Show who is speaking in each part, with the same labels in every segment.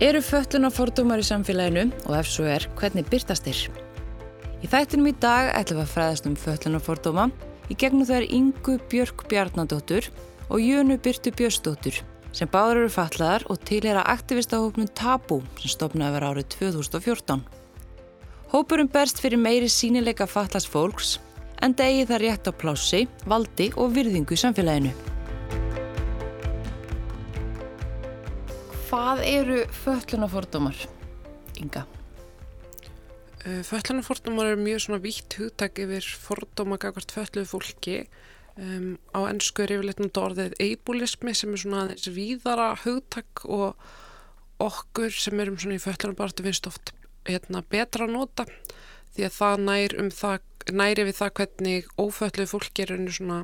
Speaker 1: Eru föllunarfordómar í samfélaginu og ef svo er, hvernig byrtast þeir? Í þættinum í dag ætlum við að fræðast um föllunarfordóma í gegnum þær Ingu Björk Bjarnadóttur og Jönu Byrtu Björnsdóttur sem báður eru fatlaðar og tilhera aktivistahópnum Tabú sem stopnaði verið árið 2014. Hópurum berst fyrir meiri sínileika fatlas fólks en degi það rétt á plássi, valdi og virðingu í samfélaginu. Hvað eru föllunarfordómar, Inga?
Speaker 2: Uh, Föllunarfordómar eru mjög svona vítt hugtak yfir fordóma gagvart fölluðu fólki. Um, á ennsku er yfirleitt nút orðið eibulismi sem er svona aðeins víðara hugtak og okkur sem erum svona í föllunarbartu finnst oft hérna, betra að nota því að það nær um það, næri við það hvernig ófölluðu fólki er einu svona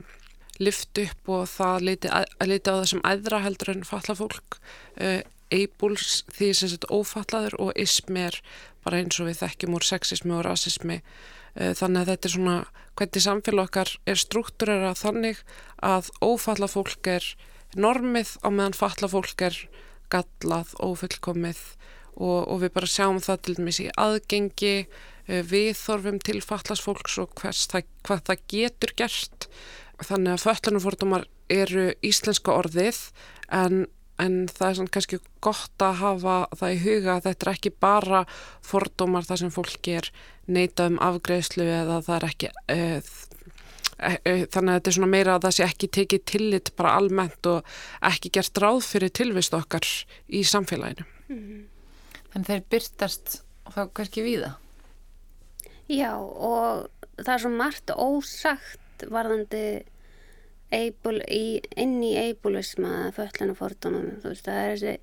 Speaker 2: lift upp og það leiti, að, leiti á það sem æðra heldur en falla fólk. Uh, eibuls því sem þetta ófallaður og ismi er bara eins og við þekkjum úr sexismi og rasismi. Eh, þannig að þetta er svona hvernig samfélag okkar er struktúrera þannig að ófalla fólk er normið á meðan falla fólk er gallað, ófullkomið. Og, og við bara sjáum það til dæmis í aðgengi eh, við þorfum til fallas fólks og það, hvað það getur gert. Þannig að föllunumfordumar eru íslenska orðið en en það er svona kannski gott að hafa það í huga að þetta er ekki bara fordómar þar sem fólki er neitað um afgreðslu eða það er ekki uh, uh, þannig að þetta er svona meira að það sé ekki tekið tillit bara almennt og ekki gert ráð fyrir tilvist okkar í samfélaginu mm -hmm.
Speaker 1: Þannig þeir byrtast þá kannski viða
Speaker 3: Já og það er svo margt ósagt varðandi inn í eibulisma föllunafordunum þú veist það er þessi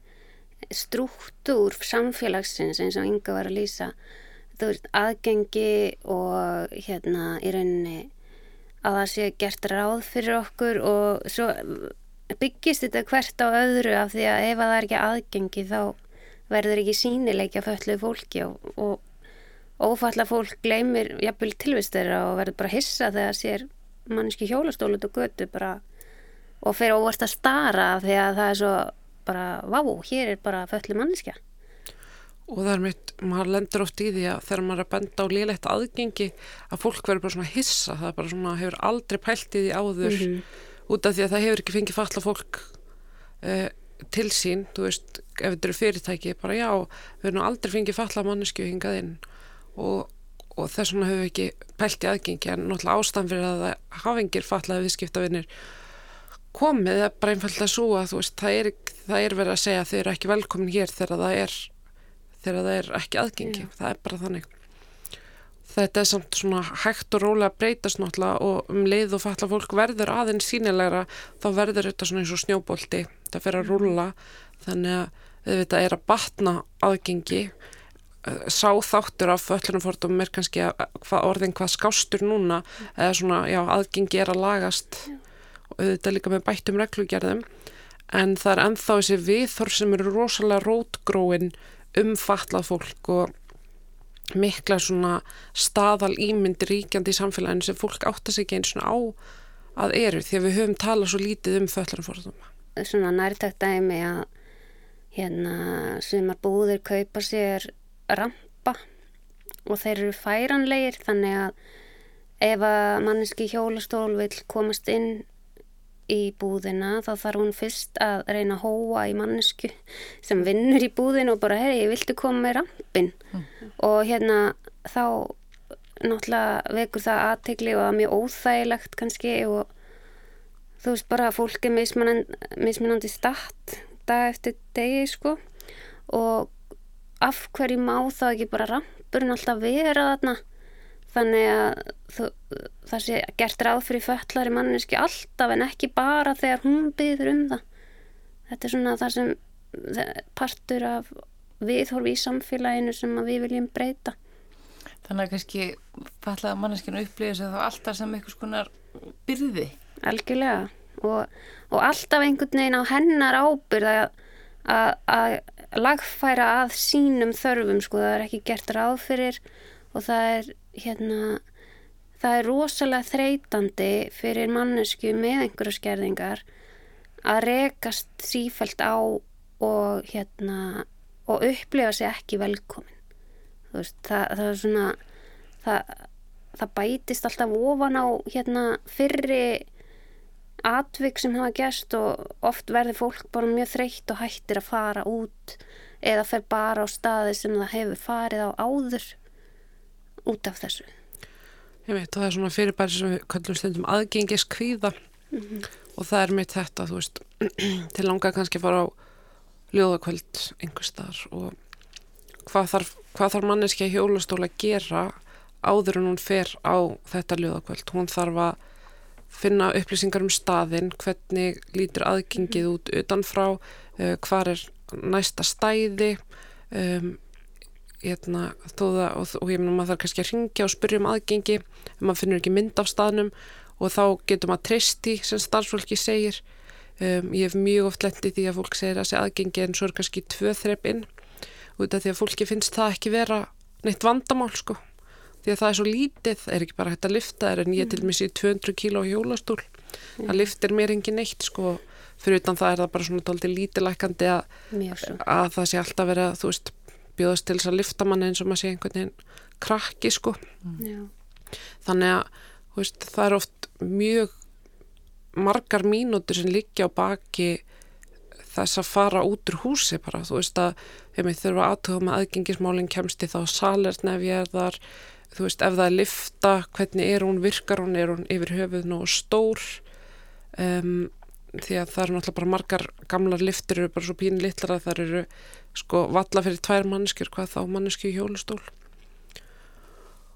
Speaker 3: struktúr samfélagsins eins og ynga var að lýsa. Þú veist aðgengi og hérna í rauninni að það sé gert ráð fyrir okkur og svo byggist þetta hvert á öðru af því að ef það er ekki aðgengi þá verður ekki sínileikja föllu fólki og, og ófalla fólk gleymir jafnvel tilvistur og verður bara hissa þegar sér manneski hjólastólut og götu bara og fyrir óvart að stara því að það er svo bara, vá, hér er bara föllu manneskja.
Speaker 2: Og það er mitt, maður lendur oft í því að þegar maður er að benda á liðlegt aðgengi að fólk verður bara svona hissa það er bara svona, hefur aldrei pælt í því áður. Mm -hmm. út af því að það hefur ekki fengið falla fólk uh, til sín, þú veist, ef þetta eru fyrirtæki bara já, við erum aldrei fengið falla mannesku hingað inn. Og og þess vegna höfum við ekki pælt í aðgengi en náttúrulega ástæðan fyrir að það hafingir fallaði viðskiptavinnir komið er bara einfallega svo að veist, það, er, það er verið að segja að þeir eru ekki velkomin hér þegar það er, þegar það er ekki aðgengi, yeah. það er bara þannig. Þetta er samt svona hægt og rólega að breytast náttúrulega og um leið og falla fólk verður aðeins sínilegra þá verður þetta svona eins og snjóbolti. Það fyrir að rúla þannig að þetta er að batna aðgengi sá þáttur af föllunumfordum er kannski að, hvað orðin hvað skástur núna eða svona, já, aðgengi er að lagast og auðvitað líka með bættum reglugjörðum en það er enþá þessi viðþorf sem eru rosalega rótgróin um fallað fólk og mikla svona staðal ímyndi ríkjandi í samfélaginu sem fólk áttast ekki eins og á að eru því að við höfum talað svo lítið um föllunumfordum
Speaker 3: Svona nærtækt dæmi að hérna sem að búðir kaupa sér rampa og þeir eru færanlegir þannig að ef að manneski hjólastól vil komast inn í búðina þá þarf hún fyrst að reyna að hóa í mannesku sem vinnur í búðin og bara hei, viltu koma með rampin mm. og hérna þá náttúrulega vekur það aðtegli og það er mjög óþægilegt kannski og þú veist bara að fólk er mismunandi statt dag eftir degi sko og af hverju má það ekki bara rampurinn alltaf vera þarna? Þannig að það sé gert ráð fyrir föllari manneski alltaf en ekki bara þegar hún byður um það. Þetta er svona það sem partur af viðhorfi í samfélaginu sem við viljum breyta.
Speaker 1: Þannig að kannski fallaða manneskinu upplýðis að þá alltaf sem einhvers konar byrði.
Speaker 3: Algjörlega. Og, og alltaf einhvern veginn á hennar ábyrð að lagfæra að sínum þörfum sko, það er ekki gert ráð fyrir og það er hérna það er rosalega þreytandi fyrir mannesku með einhverju skerðingar að rekast sífælt á og hérna og upplifa sig ekki velkomin. Veist, það, það er svona það, það bætist alltaf ofan á hérna fyrri atvik sem hafa gæst og oft verður fólk bara mjög þreytt og hættir að fara út eða fer bara á staði sem það hefur farið á áður út af þessu.
Speaker 2: Ég veit, það er svona fyrirbæri sem við kallum stundum aðgengis kvíða mm -hmm. og það er mitt þetta, þú veist til langa kannski að fara á ljóðakvöld einhver staðar og hvað þarf, þarf manneski að hjólastóla að gera áður en hún fer á þetta ljóðakvöld? Hún þarf að finna upplýsingar um staðin, hvernig lítur aðgengið út utanfrá uh, hvar er næsta stæði um, hérna, það, og, og ég meina maður þarf kannski að ringja og spyrja um aðgengi ef maður finnur ekki mynd af staðnum og þá getur maður treysti sem starfsfólki segir. Um, ég hef mjög oft lendið því að fólk segir að sé aðgengi en svo er kannski tvö þrepp inn út af því að fólki finnst það ekki vera neitt vandamál sko því að það er svo lítið, er ekki bara hægt að lifta en ég til mig sé 200 kíló hjólastúl mm. það liftir mér engin neitt sko. Fyrir utan það er það bara svona tólti lítilækandi að, að það sé alltaf verið að þú veist bjóðast til þess að lifta manni eins og maður sé einhvern veginn krakki sko. Mm. þannig að veist, það er oft mjög margar mínútur sem liggja á baki þess að fara út úr húsi bara, þú veist að ef við þurfum aðtöða með aðgengismálinn kemst í þá salert þú veist ef það er lifta, hvernig er hún virkar hún, er hún yfir höfuð og stór? Um, því að það eru náttúrulega bara margar gamlar liftur eru bara svo pínu litlar að það eru sko valla fyrir tvær manneskjur hvað þá manneskju í hjólustól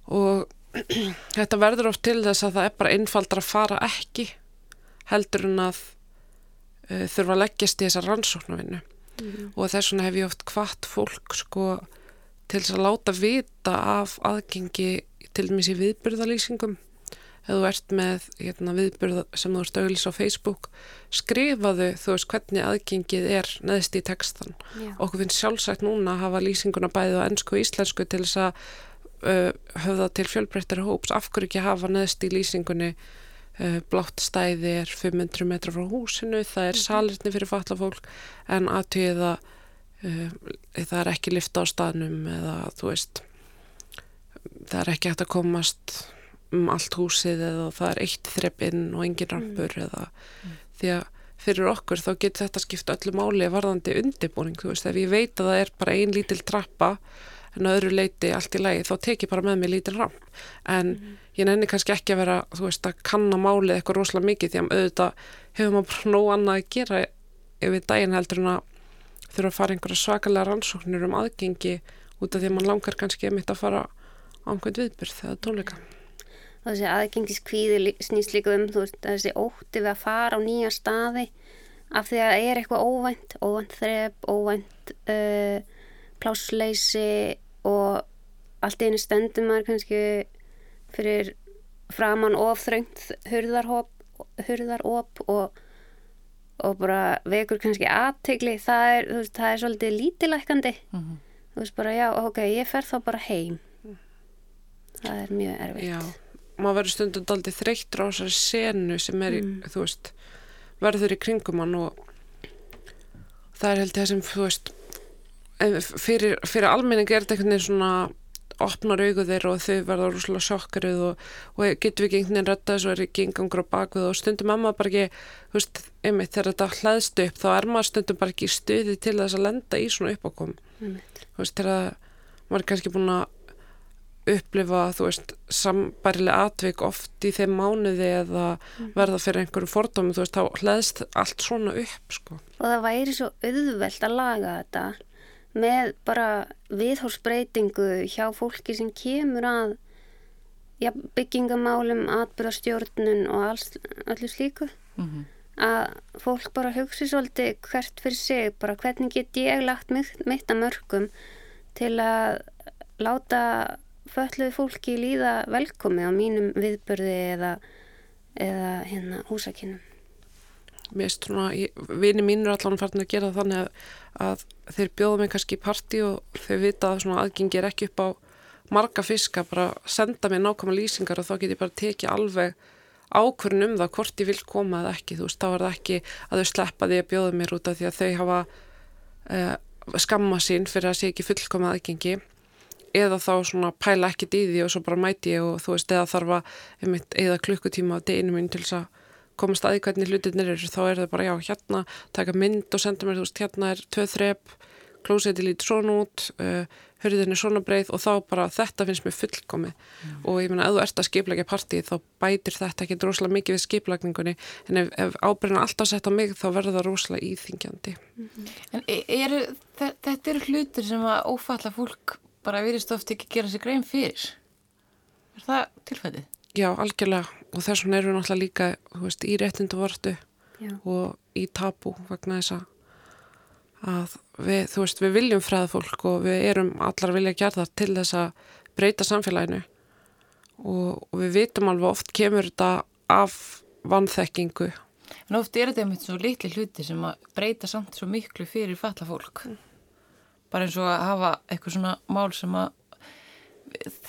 Speaker 2: og þetta verður oft til þess að það er bara einfaldar að fara ekki heldur en að uh, þurfa að leggjast í þessa rannsóknarvinnu. Mm. og þess vegna hef ég oft hvart fólk sko til þess að láta vita af aðgengi til dæmis í viðbyrðalýsingum ef þú ert með hérna, viðbyrð sem þú ert auðlis á Facebook skrifaðu þú veist hvernig aðgengið er neðst í textan Já. okkur finnst sjálfsagt núna að hafa lýsinguna bæðið á ennsku og íslensku til þess að uh, höfða til fjölbreyttir hóps af hverju ekki hafa neðst í lýsingunni uh, blátt stæði er 500 metra frá húsinu það er mhm. salirni fyrir fallafólk en aðtöðið að uh, það er ekki lifta á staðnum eða þú veist það er ekki hægt að komast um allt húsið eða það er eitt þreppinn og engin rampur mm. eða mm. því að fyrir okkur þá getur þetta skipt öllu máli varðandi undibúning, þú veist, ef ég veit að það er bara ein lítil trappa en öðru leiti allt í lagi, þá tek ég bara með mig lítil ramp, en mm. ég nenni kannski ekki að vera, þú veist, að kanna málið eitthvað rosalega mikið, því að auðvitað hefur maður bara nóg annað að gera við daginn heldur en að þurfa að fara einhverja svakalega rannsóknir um aðgengi út af því að mann langar kannski að mitt að fara á einhvern viðbyrð eða tónleika.
Speaker 3: Og þessi aðgengiskvíði snýst líka um veist, þessi ótti við að fara á nýja staði af því að það er eitthvað óvænt óvænt þrep, óvænt uh, plásleysi og allt einu stendum maður kannski fyrir framann ofþröngt hurðaróp hurðaróp og, og bara vekur kannski aðtegli það er, veist, það er svolítið lítilækandi mm -hmm. þú veist bara já ok, ég fer þá bara heim það er mjög erfitt
Speaker 2: já maður verður stundum aldrei þreyttur á þessari senu sem er, mm. þú veist, verður í kringum hann og það er held ég það sem, þú veist, fyrir, fyrir almenning er þetta einhvern veginn svona opnar augu þeirra og þau verða rúslega sjokkaruð og, og getur við einhvern veginn rætta þessu er ekki engangur á bakvið og stundum mamma bara ekki, þú veist, einmitt þegar þetta hlæðst upp þá er maður stundum bara ekki stuði til þess að lenda í svona uppákom þú veist, þegar maður er kannski búin að upplifa, þú veist, sambarilega atvik oft í þeim mánuði eða mm. verða fyrir einhverju fordómi, þú veist, þá hlæðist allt svona upp, sko.
Speaker 3: Og það væri svo auðvelt að laga þetta með bara viðhórsbreytingu hjá fólki sem kemur að ja, byggingamálum, atbyrðastjórnun og alls, allir slíku. Mm -hmm. Að fólk bara hugsi svolítið hvert fyrir sig, bara hvernig get ég lagt mitt að mörgum til að láta fölluð fólki líða velkomi á mínum viðbörði eða, eða hérna húsakinnum.
Speaker 2: Mér veist svona, vini mín er allan farin að gera þannig að, að þeir bjóða mig kannski í parti og þau vita að svona aðgengi er ekki upp á marga fiska, bara senda mér nákvæma lýsingar og þá get ég bara tekið alveg ákvörn um það hvort ég vil koma eða ekki, þú veist, þá er það ekki að þau sleppa því að bjóða mér út af því að þau hafa uh, skamma sín fyrir að sé ekki fullkomið aðgengi. Eða þá svona pæla ekkit í því og svo bara mæti ég og þú veist eða þarf að eða klukkutíma á deginu mín til þess að komast aðeins hvernig hlutinir eru þá er það bara já hérna taka mynd og senda mér þú veist hérna er töð þrepp klósetti lítið svona út uh, hörðin er svona breið og þá bara þetta finnst mér fullkomi mm. og ég meina ef þú ert að skiplækja partí þá bætir þetta ekki droslega mikið við skiplækningunni en ef, ef ábyrðin alltaf sett á mig þá verður það rosalega íþingjandi mm
Speaker 1: -hmm. En e, eru, þetta eru hlutur sem að ófalla fólk bara virðist ofti ekki gera sig grein fyrir er það tilfætið?
Speaker 2: Já, algjörlega. Og þess vegna erum við náttúrulega líka veist, í réttindu vortu og í tabu vegna þess að við, þú veist, við viljum fræða fólk og við erum allar vilja að gera það til þess að breyta samfélaginu. Og, og við vitum alveg oft kemur þetta af vannþekkingu
Speaker 1: En oft er þetta einmitt svo litli hluti sem að breyta samt svo miklu fyrir falla fólk. Mm. bara eins og að hafa eitthvað svona mál sem að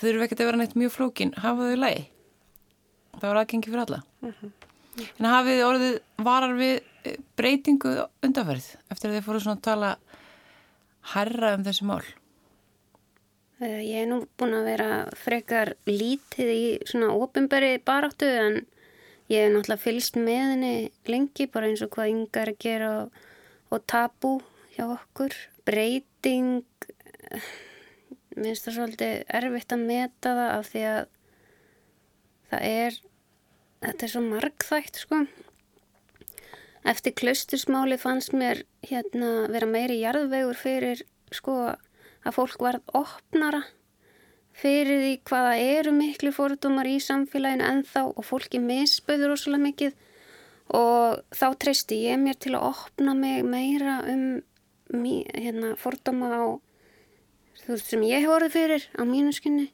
Speaker 1: þurfu ekkert að vera neitt mjög flókin. Hafa þau lægi það var aðgengi fyrir alla. Mm -hmm. en hafið orðið varar við eh, breytingu undanferð eftir að þið fóru svona að tala herra um þessi mál?
Speaker 3: Eh, Ég er nú búin að vera frekar lítið í svona ofinberi baráttu en ég hef náttúrulega fylst með henni lengi bara eins og hvað yngar að gera og, og tabu hjá okkur. Breyting eh, minnst það svolítið erfitt að meta það af því að það er þetta er svo margþægt sko. Eftir klaustusmáli fannst mér hérna vera meiri jarðvegur fyrir sko að fólk varð opnara fyrir því hvaða eru miklu fórtumar í samfélaginu ennþá og fólki misböður ósala mikið. Og þá treysti ég mér til að opna mig meira um hérna, fórtuma á þú veist sem ég hef orðið fyrir á mínu skinni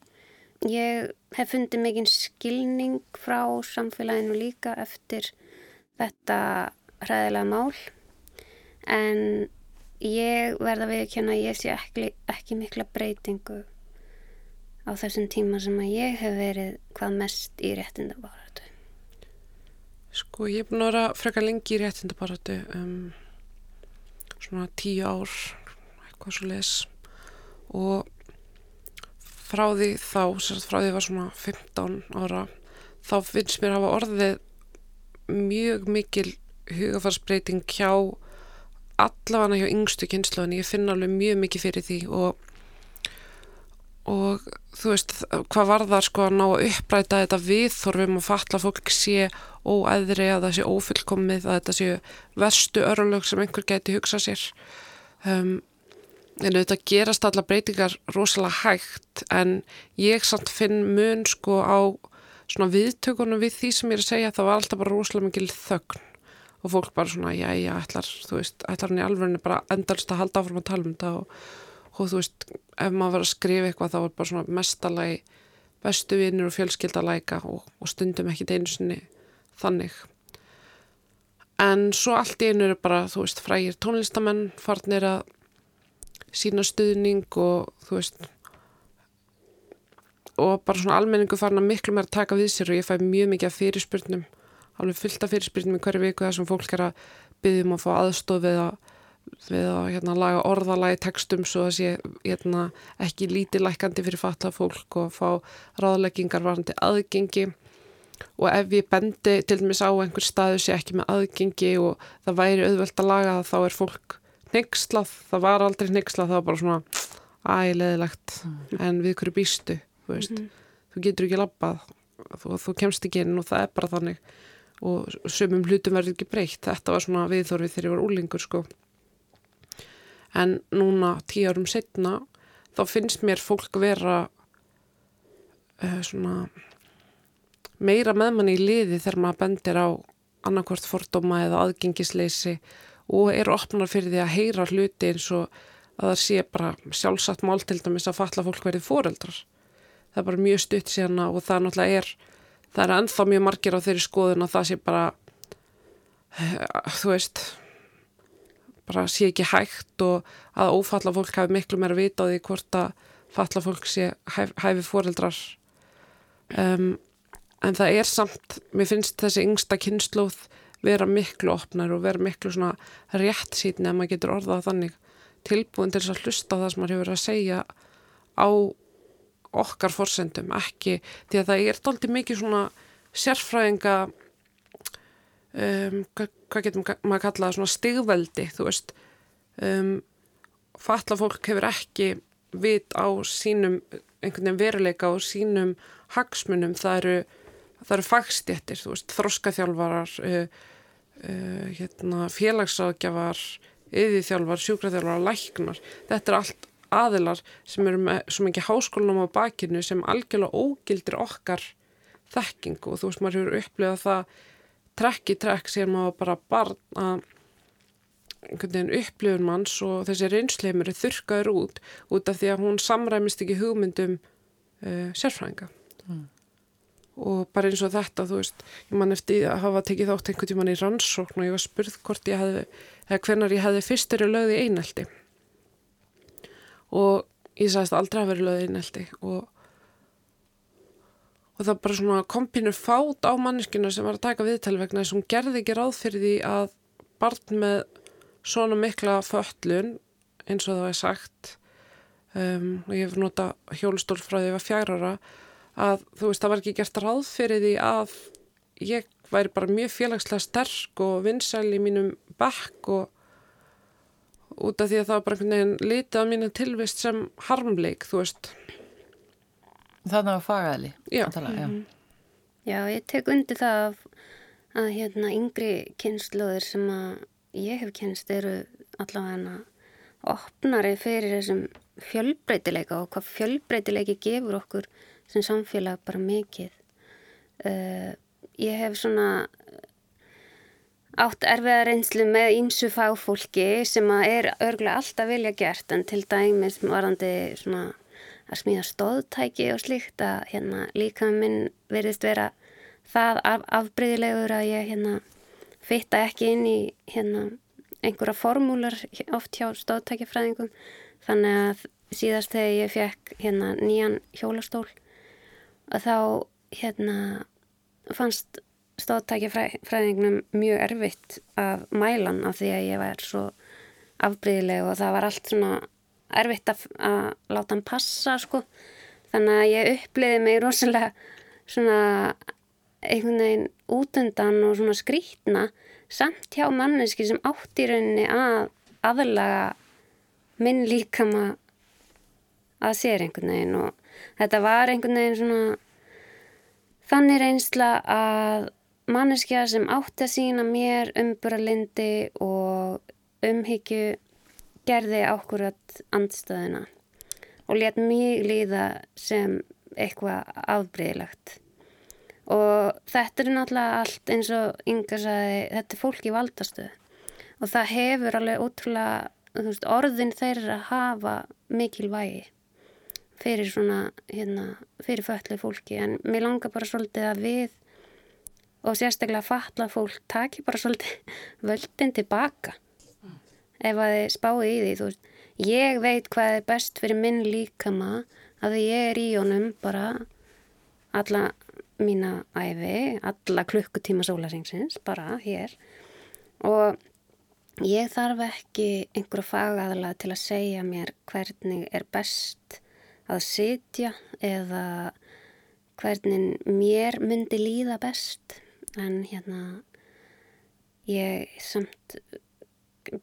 Speaker 3: Ég hef fundið mikinn skilning frá samfélaginu líka eftir þetta hræðilega mál en ég verða við ekki að ég sé ekki, ekki mikla breytingu á þessum tíma sem að ég hef verið hvað mest í réttindabaratu.
Speaker 2: Sko ég er búin að vera frekar lengi í réttindabaratu um, svona tíu ár eitthvað svo les og frá því þá, frá því að ég var svona 15 ára, þá finnst mér að hafa orðið mjög mikil hugafarsbreyting hjá allavega hjá yngstu kynsluðin, ég finn alveg mjög mikið fyrir því og og þú veist, hvað var það sko að ná að uppræta þetta viðþorfum og fatla fólk sé óæðri að það sé ófullkomið, að þetta sé verstu örlög sem einhver geti hugsað sér. Um, en auðvitað gerast alla breytingar rosalega hægt en ég samt finn mun sko á svona viðtökunum við því sem ég er að segja það var alltaf bara rosalega mikil þögn. Og fólk bara svona já já ætlar þú veist ætlar hann í alveg bara endalst að halda áfram að tala um þetta og, og þú veist ef maður var að skrifa eitthvað þá var bara svona mestalagi bestu vinnir og fjölskyldalæka og, og stundum ekki einu sinni þannig. En svo allt í einu eru bara þú veist frægir tónlistamenn farnir að sína stuðning og þú veist og bara svona almenningu farin að miklu meira taka við sér og ég fæ mjög mikið af fyrirspurnum alveg fullt af fyrirspurnum í hverju viku þar sem fólk er að byggja um að fá aðstof við að, við að hérna, laga orðalagi textum svo að sé hérna, ekki lítilækandi fyrir fatta fólk og fá ráðleggingar varandi aðgengi. Og ef ég bendi til dæmis á einhver staðu sé ekki með aðgengi og það væri auðvelt að laga það þá er fólk neykslað, það var aldrei neykslað það var bara svona ægilegilegt mm. en við hverju býstu þú mm. þú getur ekki labbað þú, þú kemst ekki inn og það er bara þannig. Og sömum hlutum verður ekki breytt, þetta var svona viðþorfið þegar ég var úlingur sko. En núna tíu árum setna þá finnst mér fólk vera uh, svona meira meðmann í liði þegar maður bendir á annarkvort fordóma eða aðgengisleysi og eru opnar fyrir því að heyra hluti eins og að það sé bara sjálfsagt mál til dæmis að fatla fólk verið foreldrar. Það er bara mjög stutt síðan og það náttúrulega er, það er ennþá mjög margir á þeirri skoðun að það sé bara, þú veist, bara sé ekki hægt og að ófalla fólk hafi miklu meira vita á því hvort að falla fólk sé hæf, hæfi foreldrar. Um, en það er samt, mér finnst þessi yngsta kynnslóð vera miklu opnar og vera miklu svona rétt síðan ef maður getur orðað þannig. Tilbúin til þess að hlusta á það sem maður hefur að segja á okkar forsendum, ekki því að það er doldið mikið svona sérfræðinga um, hvað, hvað getur maður að kalla það svona stigveldi, þú veist. Um, fatla fólk hefur ekki vit á sínum einhvern veginn veruleika og sínum hagsmunum, það eru það eru fagstjættir, þú veist, þroskaþjálfarar uh, uh, hérna, félagsáðgjafar yðiðþjálfar, sjúkraþjálfar, læknar. Þetta er allt aðilar sem eru með svo mikið háskólanum á bakinu sem algjörlega ógildir okkar þekkingu. Og þú veist maður hefur upplegað það trekk í trekk sem bara að einhvern veginn upplifun manns og þessi reynsleimur er þurkaður út út af því að hún samræmist ekki hugmyndum uh, sérfræðinga. Mm. Og bara eins og þetta þú veist, ég man eftir að hafa tekið þátt einhvern tíman í rannsókn og ég var spurð hvort ég hefði, eða hvernar ég hefði fyrstur í löði eineldi og ég sagðist aldrei að vera löðið inneldi og, og það bara svona kompinu fát á manneskinu sem var að taka viðtali vegna þess að hún gerði ekki ráð fyrir því að barn með svona mikla föllun eins og það var sagt um, og ég hef nota hjólustól frá því að ég var fjárara að þú veist það var ekki gert ráð fyrir því að ég væri bara mjög félagslega sterk og vinsæl í mínum bekk og út af því að það var bara einhvern veginn litið á mínu tilvist sem harmleik, þú veist.
Speaker 1: Þannig að fagaðli.
Speaker 2: Já.
Speaker 1: Tala, já. Mm -hmm.
Speaker 3: já, ég tek undir það að, að hérna yngri kynnslóðir sem að ég hef kynst eru allavega opnari fyrir þessum fjölbreytileika og hvað fjölbreytileiki gefur okkur sem samfélag bara mikið. Uh, ég hef svona átt erfiða reynslu með ímsu fáfólki sem er örgulega alltaf vilja gert en til dæmis varandi svona að smíða stóðtæki og slíkt að hérna líka minn verðist vera það af, afbreyðilegur að ég hérna fitta ekki inn í hérna einhverja formúlar oft hjá stóðtækifræðingum þannig að síðast þegar ég fekk hérna nýjan hjólastól að þá hérna fannst stóttækifræðingnum mjög erfitt af mælan af því að ég var svo afbríðileg og það var allt svona erfitt að, að láta hann passa sko. Þannig að ég uppliði mig rosalega svona einhvern veginn útundan og svona skrítna samt hjá manneski sem átt í rauninni að aðlaga minn líkama að sér einhvern veginn og þetta var einhvern veginn svona þannig reynsla að manneskja sem átti að sína mér umburalindi og umhyggju gerði ákvörðat andstöðuna og let mjög líða sem eitthvað afbreyðilegt og þetta er náttúrulega allt eins og Inga sagði, þetta er fólk í valdastöð og það hefur alveg ótrúlega, veist, orðin þeirra hafa mikil vægi fyrir svona, hérna, fyrir föllu fólki. En mér langar bara svolítið að við og sérstaklega fatla fólk taki bara svolítið völdin tilbaka ef að þið spái í því þú veist, ég veit hvað er best fyrir minn líkama að ég er í honum bara alla mína æfi, alla klukkutíma sólaringsins, bara hér. Og ég þarf ekki einhverja fagaðala til að segja mér hvernig er best að sitja eða hvernig mér myndi líða best. En hérna ég samt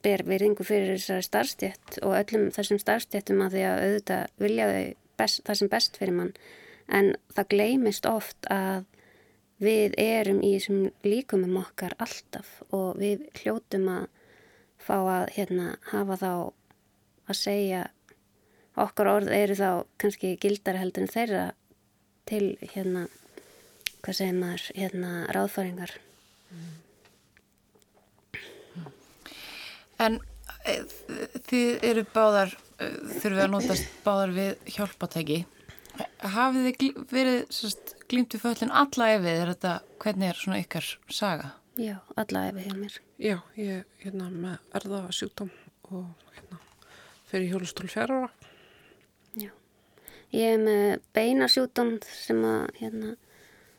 Speaker 3: ber verðingu fyrir þessari starfstjætt og öllum þessum starfstjættum að því að auðvitað vilja þau það sem best fyrir mann. En það gleymist oft að við erum í þessum líkumum okkar alltaf og við hljótum að fá að hérna, hafa þá að segja okkar orð eru þá kannski gildar heldur en þeirra til hérna hvað segir maður, hérna, ráðfæringar.
Speaker 1: En e, þið eru báðar, e, þurfum við að notast báðar við hjálpatæki. Hafið þið verið sérst, glýmt við föllin alla efið, er þetta, hvernig er svona ykkar saga?
Speaker 3: Já, alla efið hjá mér.
Speaker 2: Já, ég er hérna með erða sjúkdóm og hérna fyrir hjólustól fjara ára.
Speaker 3: Já, ég er með beina sjúkdóm sem að hérna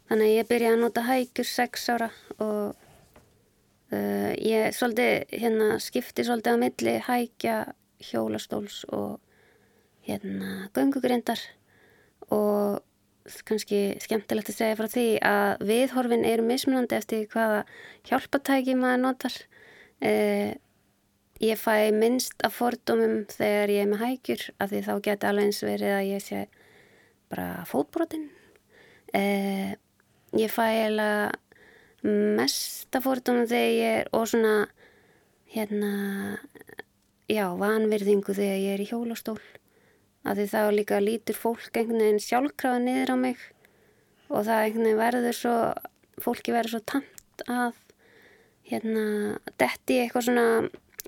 Speaker 3: Þannig að ég byrjaði að nota hægjur sex ára og uh, ég svolítið, hérna, skipti svolítið á milli hægja hjólastóls og hérna göngugrindar og kannski skemmtilegt að segja frá því að viðhorfin eru mismunandi eftir hvaða hjálpatæki maður notar. Eh, ég fæ minnst af fordómum þegar ég er með hægjur af því þá geti alveg eins verið að ég sé bara fótbrotin eh, ég fæ eða mest af fordómum þegar ég er og svona hérna já, vanverðingu þegar ég er í hjólastól. Að því þá líka lítur fólk einhvern veginn sjálfkrafa niður á mig og það einhvern veginn verður svo fólki verður svo tamt að hérna detti eitthvað svona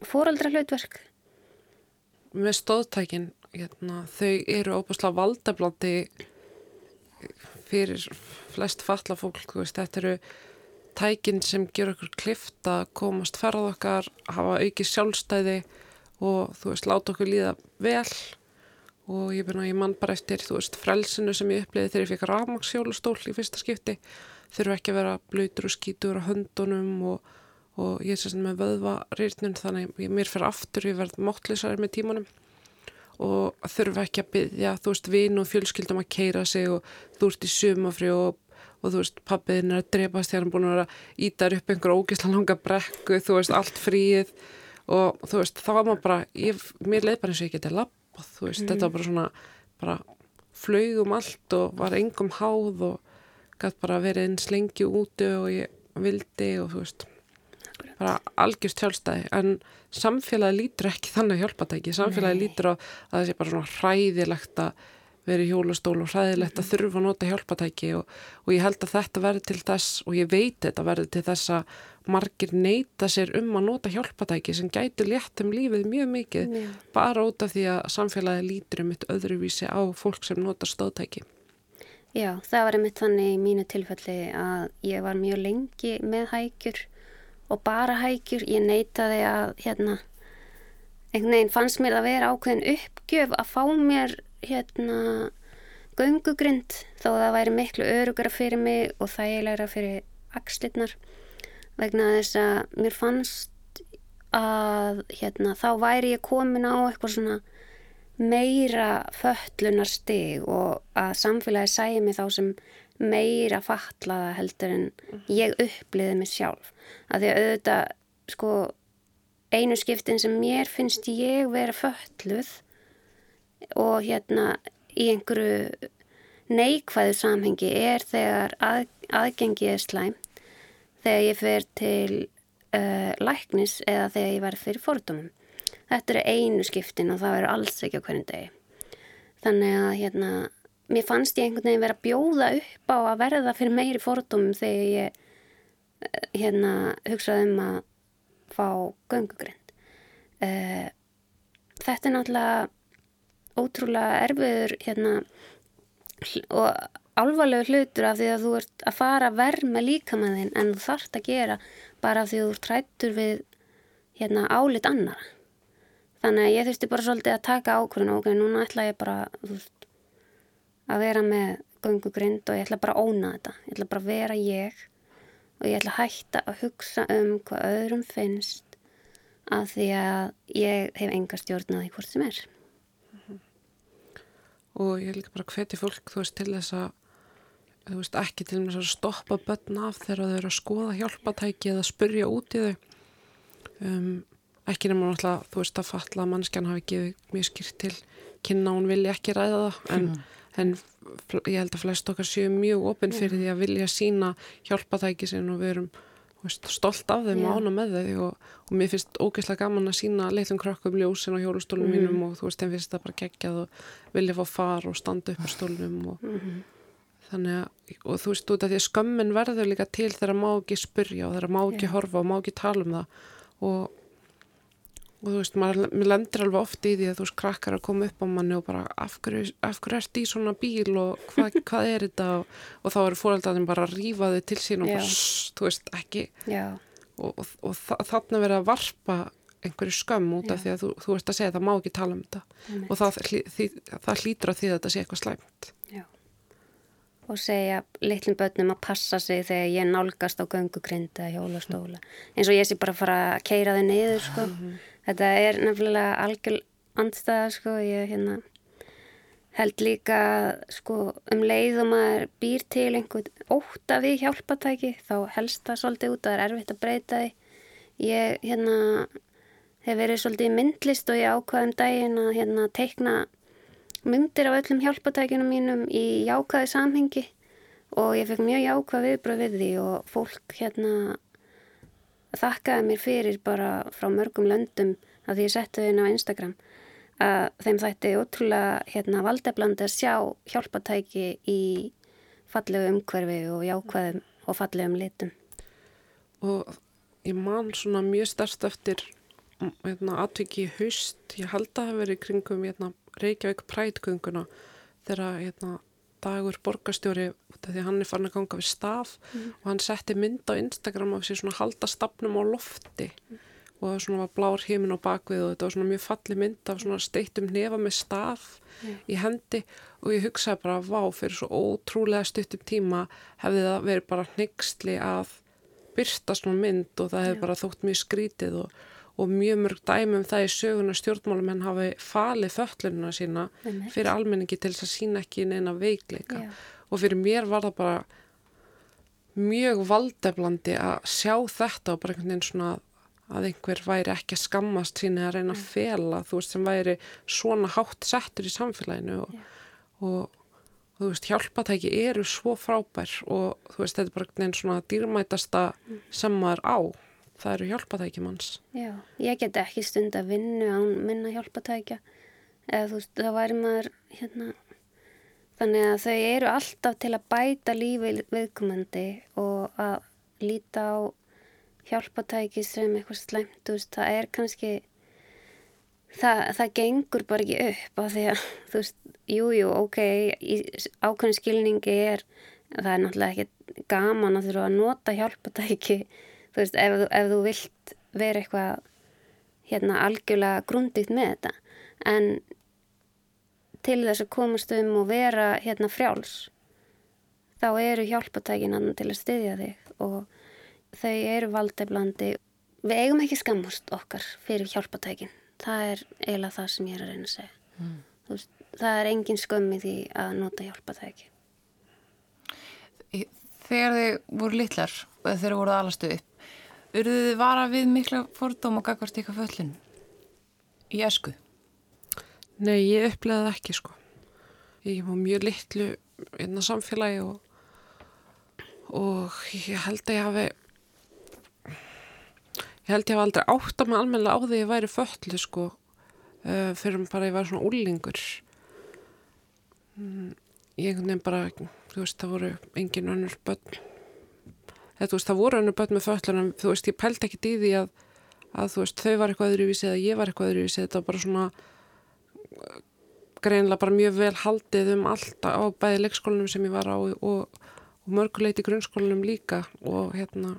Speaker 3: fóraldra hlutverk
Speaker 2: Með stóðtækin hérna, þau eru óbúslega valdablandi fyrir flest falla fólk, veist, þetta eru tækin sem gerur okkur klift að komast ferð okkar, hafa auki sjálfstæði og þú veist, láta okkur líða vel. Og ég, byrna, ég mann bara eftir þú veist frelsinu sem ég uppliði þegar ég fikk rafmaksjólustól í fyrsta skipti. Þurfu ekki að vera blöytur og skítur á höndunum og, og ég er sérst með vöðvarýrnun þannig að mér fyrir aftur ég verð móttlisari með tímanum. Og þurfu ekki að byggja þú veist vinn og fjölskyldum að keira sig og þú ert í sumafri og, og þú veist pappiðin er að drepast þegar hann búin að vera ítar upp einhver ógisla langa brekku þú veist allt fríið. Og þú veist þá var maður bara ég, mér leið bara eins og ég geti lapp og þú veist, mm. þetta var bara svona bara flögum allt og var engum háð og gæti bara verið eins lengi úti og ég vildi og þú veist bara algjörst hjálpstæði en samfélagi lítur ekki þannig að hjálpa þetta ekki samfélagi Nei. lítur að það sé bara svona hræðilegt að verið hjólastól og hræðilegt að þurfa að nota hjálpatæki og, og ég held að þetta verði til þess og ég veit þetta verði til þess að margir neyta sér um að nota hjálpatæki sem gæti létt um lífið mjög mikið yeah. bara út af því að samfélagi lítur um eitt öðruvísi á fólk sem nota stóðtæki.
Speaker 3: Já, það var einmitt þannig í mínu tilfelli að ég var mjög lengi með hækjur og bara hækjur. Ég neytaði að hérna, einhvern veginn fannst mér að vera ákveðin uppgjöf að fá mér hérna göngugrind þó það væri miklu örugara fyrir mig og þægilegra fyrir axlirnar vegna þess að mér fannst að hérna, þá væri ég komin á eitthvað svona meira föllunar stig og að samfélagi sæði mig þá sem meira fatlaða heldur en ég uppliði mig sjálf að því að auðvitað sko einu skiptin sem mér finnst ég vera fölluð og hérna í einhverju neikvæðu samhengi er þegar að, aðgengið er slæm þegar ég fer til uh, læknis eða þegar ég var fyrir fordómum. Þetta eru einu skiptin og það verður alls ekki á hverjum degi. Þannig að hérna, mér fannst ég einhvern veginn verið að bjóða upp á að verða fyrir meiri fordómum þegar ég uh, hérna, hugsaði um að fá göngugrind. Uh, þetta er náttúrulega ótrúlega erfiður hérna, og alvarlegu hlutur af því að þú ert að fara að verma líka með þinn en þú þarfst að gera bara af því að þú trættur við hérna, álit annar þannig að ég þurfti bara svolítið að taka ákvörðun og ok, núna ætla ég bara veist, að vera með gungugrind og ég ætla bara að óna þetta. Ég ætla bara að vera ég og ég ætla að hætta að hugsa um hvað öðrum finnst af því að ég hef enga stjórnaði hvort sem er.
Speaker 2: Og ég líka bara hveti fólk þú veist til þess að þú veist, ekki til með að stoppa börn af þegar þau eru að skoða hjálpatæki eða spurja út í þau. Um, ekki nema náttúrulega þú veist að fatla að mannskjan hafi gefið mjög skýrt til kynna hún vilja ekki ræða það en, mm. En ég held að flest okkar séu mjög opinn fyrir mm. því að vilja sína hjálpatæki sin og við erum veist, stolt af þeim yeah. og ána með þau og, og mér finnst ógeðslega gaman að sína leitlum krökkum ljósin á hjólustólum mm. mínum og þú veist, þeim finnst það bara geggjað og vilja fá far og standa upp á stólnum og -hmm þannig að, og þú veist út af því að skömmin verður líka til þegar má ekki spurja og þegar má ekki horfa og má ekki tala um það og, og þú veist, maður, lendir alveg oft í því að þú veist, krakkar að koma upp á manni og bara af hverju, af hverju ert í svona bíl og hva, hvað er þetta? Og, og þá eru fóröldarinn bara að rýfa þau til sín og bara, sss, þú veist, ekki.
Speaker 3: Yeah.
Speaker 2: og, og þannig verður að varpa einhverju skömm út af því að þú, þú veist að segja að það má ekki tala um þetta. Og það, það hlýtur að því að þetta sé eitthvað slæmt.
Speaker 3: Og segja litlum börnum að passa sig þegar ég nálgast á göngugrind eða hjólastóla eins og ég sé bara að fara að keira þau niður sko. Mm -hmm. Þetta er nefnilega algjör, andstæða sko, ég hérna held líka sko um leið og maður býr til einhvern óta við hjálpatæki þá helst það svolítið út og það er erfitt að breyta því. Ég hérna hef verið svolítið myndlist og ég ákvaði um daginn að hérna teikna myndir af öllum hjálpatækjunum mínum í jákvæði samhengi og ég fekk mjög jákvæð viðbröð við því og fólk hérna þakkaði mér fyrir bara frá mörgum löndum að því ég setti þau inn á Instagram að þeim þætti ótrúlega hérna, valdeblandi að sjá hjálpatæki í fallegu umhverfi og jákvæðum og fallegum litum.
Speaker 2: Og ég man svona mjög stærst eftir hérna, atviki haust, ég held að það hefur verið kringum hérna, Reykjavík prætgönguna þegar hérna, dagur borgastjóri því hann er farin að ganga við staf mm. og hann setti mynd á Instagram af sér svona halda stafnum á lofti mm. og það svona var blár heimin á bakvið og þetta var svona mjög falli mynd af svona steittum nefa með staf mm. í hendi og ég hugsaði bara vá fyrir svo ótrúlega stuttum tíma hefði það verið bara hnyggsli að byrsta svona mynd og það hefði bara þótt mjög skrítið og og mjög mörg dæmum það í söguna stjórnmálum henn hafi falið föllununa sína fyrir almenningi til þess að sína ekki neina veikleika. Já. og fyrir mér var það bara mjög valdeflandi að sjá þetta og bara einhvern veginn svona að einhver væri ekki að skammast sína að reyna að fela þú veist sem væri svona hátt settur í samfélaginu og, og, og þú veist hjálpatæki eru svo frábær og þú veist þetta er bara einhvern veginn svona dýrmætasta mm. sem maður á það eru hjálpatækjumanns.
Speaker 3: Já, ég get ekki stund að vinna án minna hjálpatækja eða þú veist, þá væri maður hérna, þannig að þau eru alltaf til að bæta lífi viðkomandi og að líta á hjálpatæki sem eitthvað slæmt, þú veist, það er kannski það, það gengur bara ekki upp af því að, þú veist, jújú, jú, ok, ákveðin skilningi er, það er náttúrulega ekki gaman að þurfa að nota hjálpatæki þú veist, ef, ef þú vilt vera eitthvað hérna algjörlega grundigt með þetta. En til þess að komast um og vera hérna frjáls þá eru hjálpatækin til að styðja þig og þau eru valdeflandi. Við eigum ekki skammast okkar fyrir hjálpatækin það er eiginlega það sem ég er að reyna að segja. Mm. veist, það er engin skömmi því að nota hjálpatæki
Speaker 1: Þegar þið voru litlar þegar þið voruð alastu upp Urðuð þið vara við mikla fordóm og gagvart ykkar föllin í esku?
Speaker 2: Nei, ég upplegaði ekki sko. Ég var mjög litlu inn á samfélagi og, og ég held að ég hafi ég held að ég hafi aldrei átt að mig almenna á því að ég væri föllu sko uh, fyrir bara að ég var svona úlingur. Mm, ég nefn bara, þú veist, það voru engin önnur börn eða veist það voru önnur börn með föllunum þú veist ég pælt ekki því að, að veist þau var eitthvað öðruvísi eða ég var eitthvað öðruvísi. Þetta var bara svona greinlega bara mjög vel haldið um allt á bæði leikskólanum sem ég var á og, og mörguleiti grunnskólanum líka. Og hérna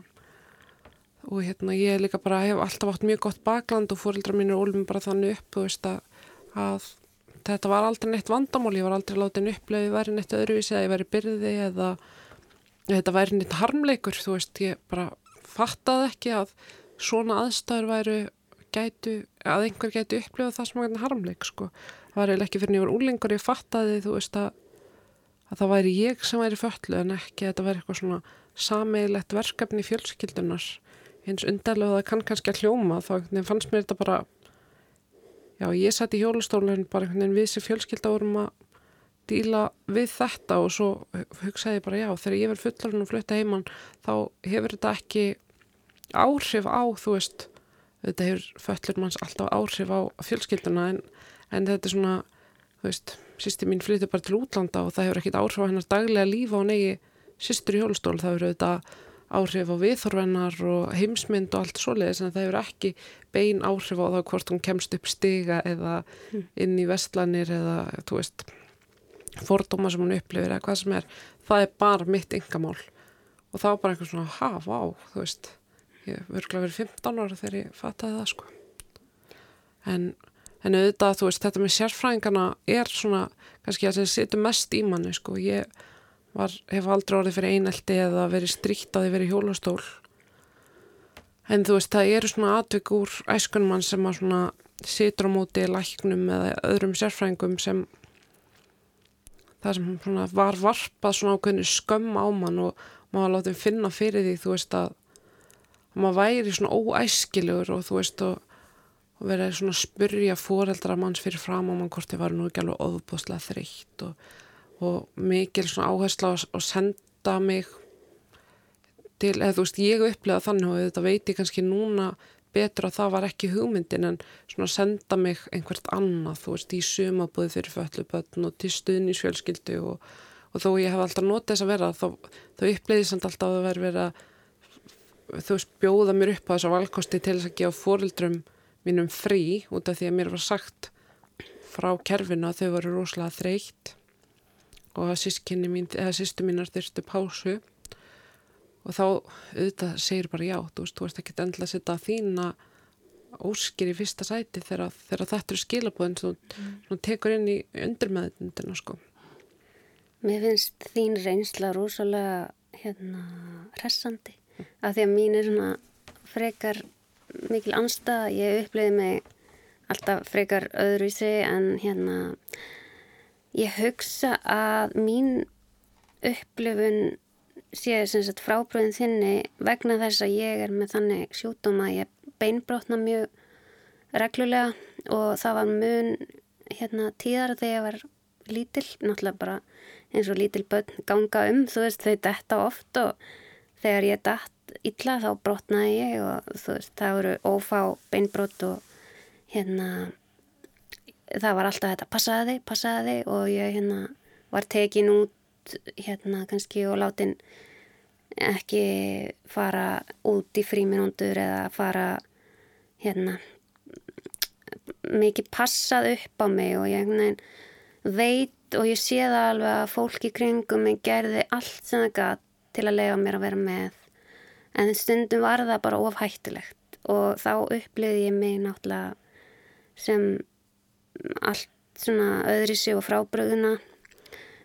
Speaker 2: og hérna ég líka bara hef alltaf átt mjög gott bakland og fórildra mín er ólum bara þannig upp þú veist að, að þetta var aldrei neitt vandamál, ég var aldrei látið upplega, ég væri neitt öðruvísi eða ég væri byrði eða þetta væri nýtt harmleikur, þú veist, ég bara fattaði ekki að svona aðstæður væru gætu, að einhver gætu upplifað það sem að harmleik, sko. Það var eiginlega ekki fyrir nýjum úlengur, ég fattaði, þú veist, að, að það væri ég sem væri föllu en ekki að þetta væri eitthvað svona sameigilegt verkefni í fjölskyldunar eins undarlega það kann kannski að hljóma þá fannst mér þetta bara já, ég satt í hjólustólun bara einhvern veginn við sem fjölskylda vorum að díla við þetta og svo hugsaði ég bara já þegar ég verð fullarinn og flutta heimann þá hefur þetta ekki áhrif á þú veist þetta hefur föllur manns alltaf áhrif á fjölskylduna en, en þetta er svona þú veist, sýsti mín flyttur bara til útlanda og það hefur ekkit áhrif á hennar daglega lífa og negi sýstur í hjólustól það hefur þetta áhrif á viðþorvennar og heimsmynd og allt svoleiðis en það hefur ekki bein áhrif á það hvort hún kemst upp stiga eða hm. inn í vestlanir eða þú veist fordóma sem hún upplifir eða hvað sem er það er bara mitt yngamál og þá bara eitthvað svona, ha, vá, þú veist ég verður verið 15 ára þegar ég fattaði það sko. En, en auðvitað, þú veist, þetta með sérfræðingana er svona, kannski að það setur mest í manni sko, ég var, hef aldrei orðið fyrir einelti eða verið stríkt að þið verið hjólastól. En þú veist, það eru svona atvik úr æskunum mann sem að svona situr á móti læknum eða öðrum sérfræðingum sem það sem var varpað svona ákveðinu skömm á mann og maður látið finna fyrir því þú veist að maður væri svona óæskilegur og þú veist og, og verið svona að spurja fóreldra manns fyrir fram á mann hvort þið var nú ekki alveg ofbúslega þreytt og, og mikil svona áhersla að senda mig til, eða þú veist ég upplega þannig og þetta veit ég kannski núna betur að það var ekki hugmyndin en svona senda mig einhvert annað þú veist í sumabúði fyrir föllubötn og til stuðnísfjölskyldu og, og þó ég hef alltaf notið þess að vera þá, þá uppleiði samt alltaf að vera verið að þú veist bjóða mér upp á þessa valkosti til þess að gefa fórildrum mínum frí út af því að mér var sagt frá kerfinu að þau voru rosalega þreytt og að sískinni mín, eða sýstu mínar þurftu pásu og þá auðvitað segir bara já, þú veist, þú veist ekki endilega að setja þína óskir í fyrsta sæti þegar, þegar þetta eru skilabóðin sem mm. þú tekur inn í undirmeðundina sko.
Speaker 3: Mér finnst þín reynsla rosalega hérna hressandi mm. af því að mín er svona frekar mikil anstað, ég uppliði mig alltaf frekar öðru í sig en hérna ég hugsa að mín upplifun sé sem sagt frábröðin þinni vegna þess að ég er með þannig sjútum að ég beinbrotna mjög reglulega og það var mun hérna tíðar þegar ég var lítil, náttúrulega bara eins og lítil börn ganga um, þú veist þau detta oft og þegar ég dætt illa þá brotnaði ég og þú veist það voru ófá beinbrot og hérna það var alltaf þetta passaði passaði og ég hérna var tekin út hérna kannski og látin ekki fara út í fríminúndur eða fara hérna mikið passað upp á mig og ég veit og ég sé það alveg að fólki kringum mig gerði allt sem það gæt til að lega mér að vera með. En stundum var það bara ofhættulegt og þá uppliði ég mig náttúrulega sem allt svona öðri sig og frábröðuna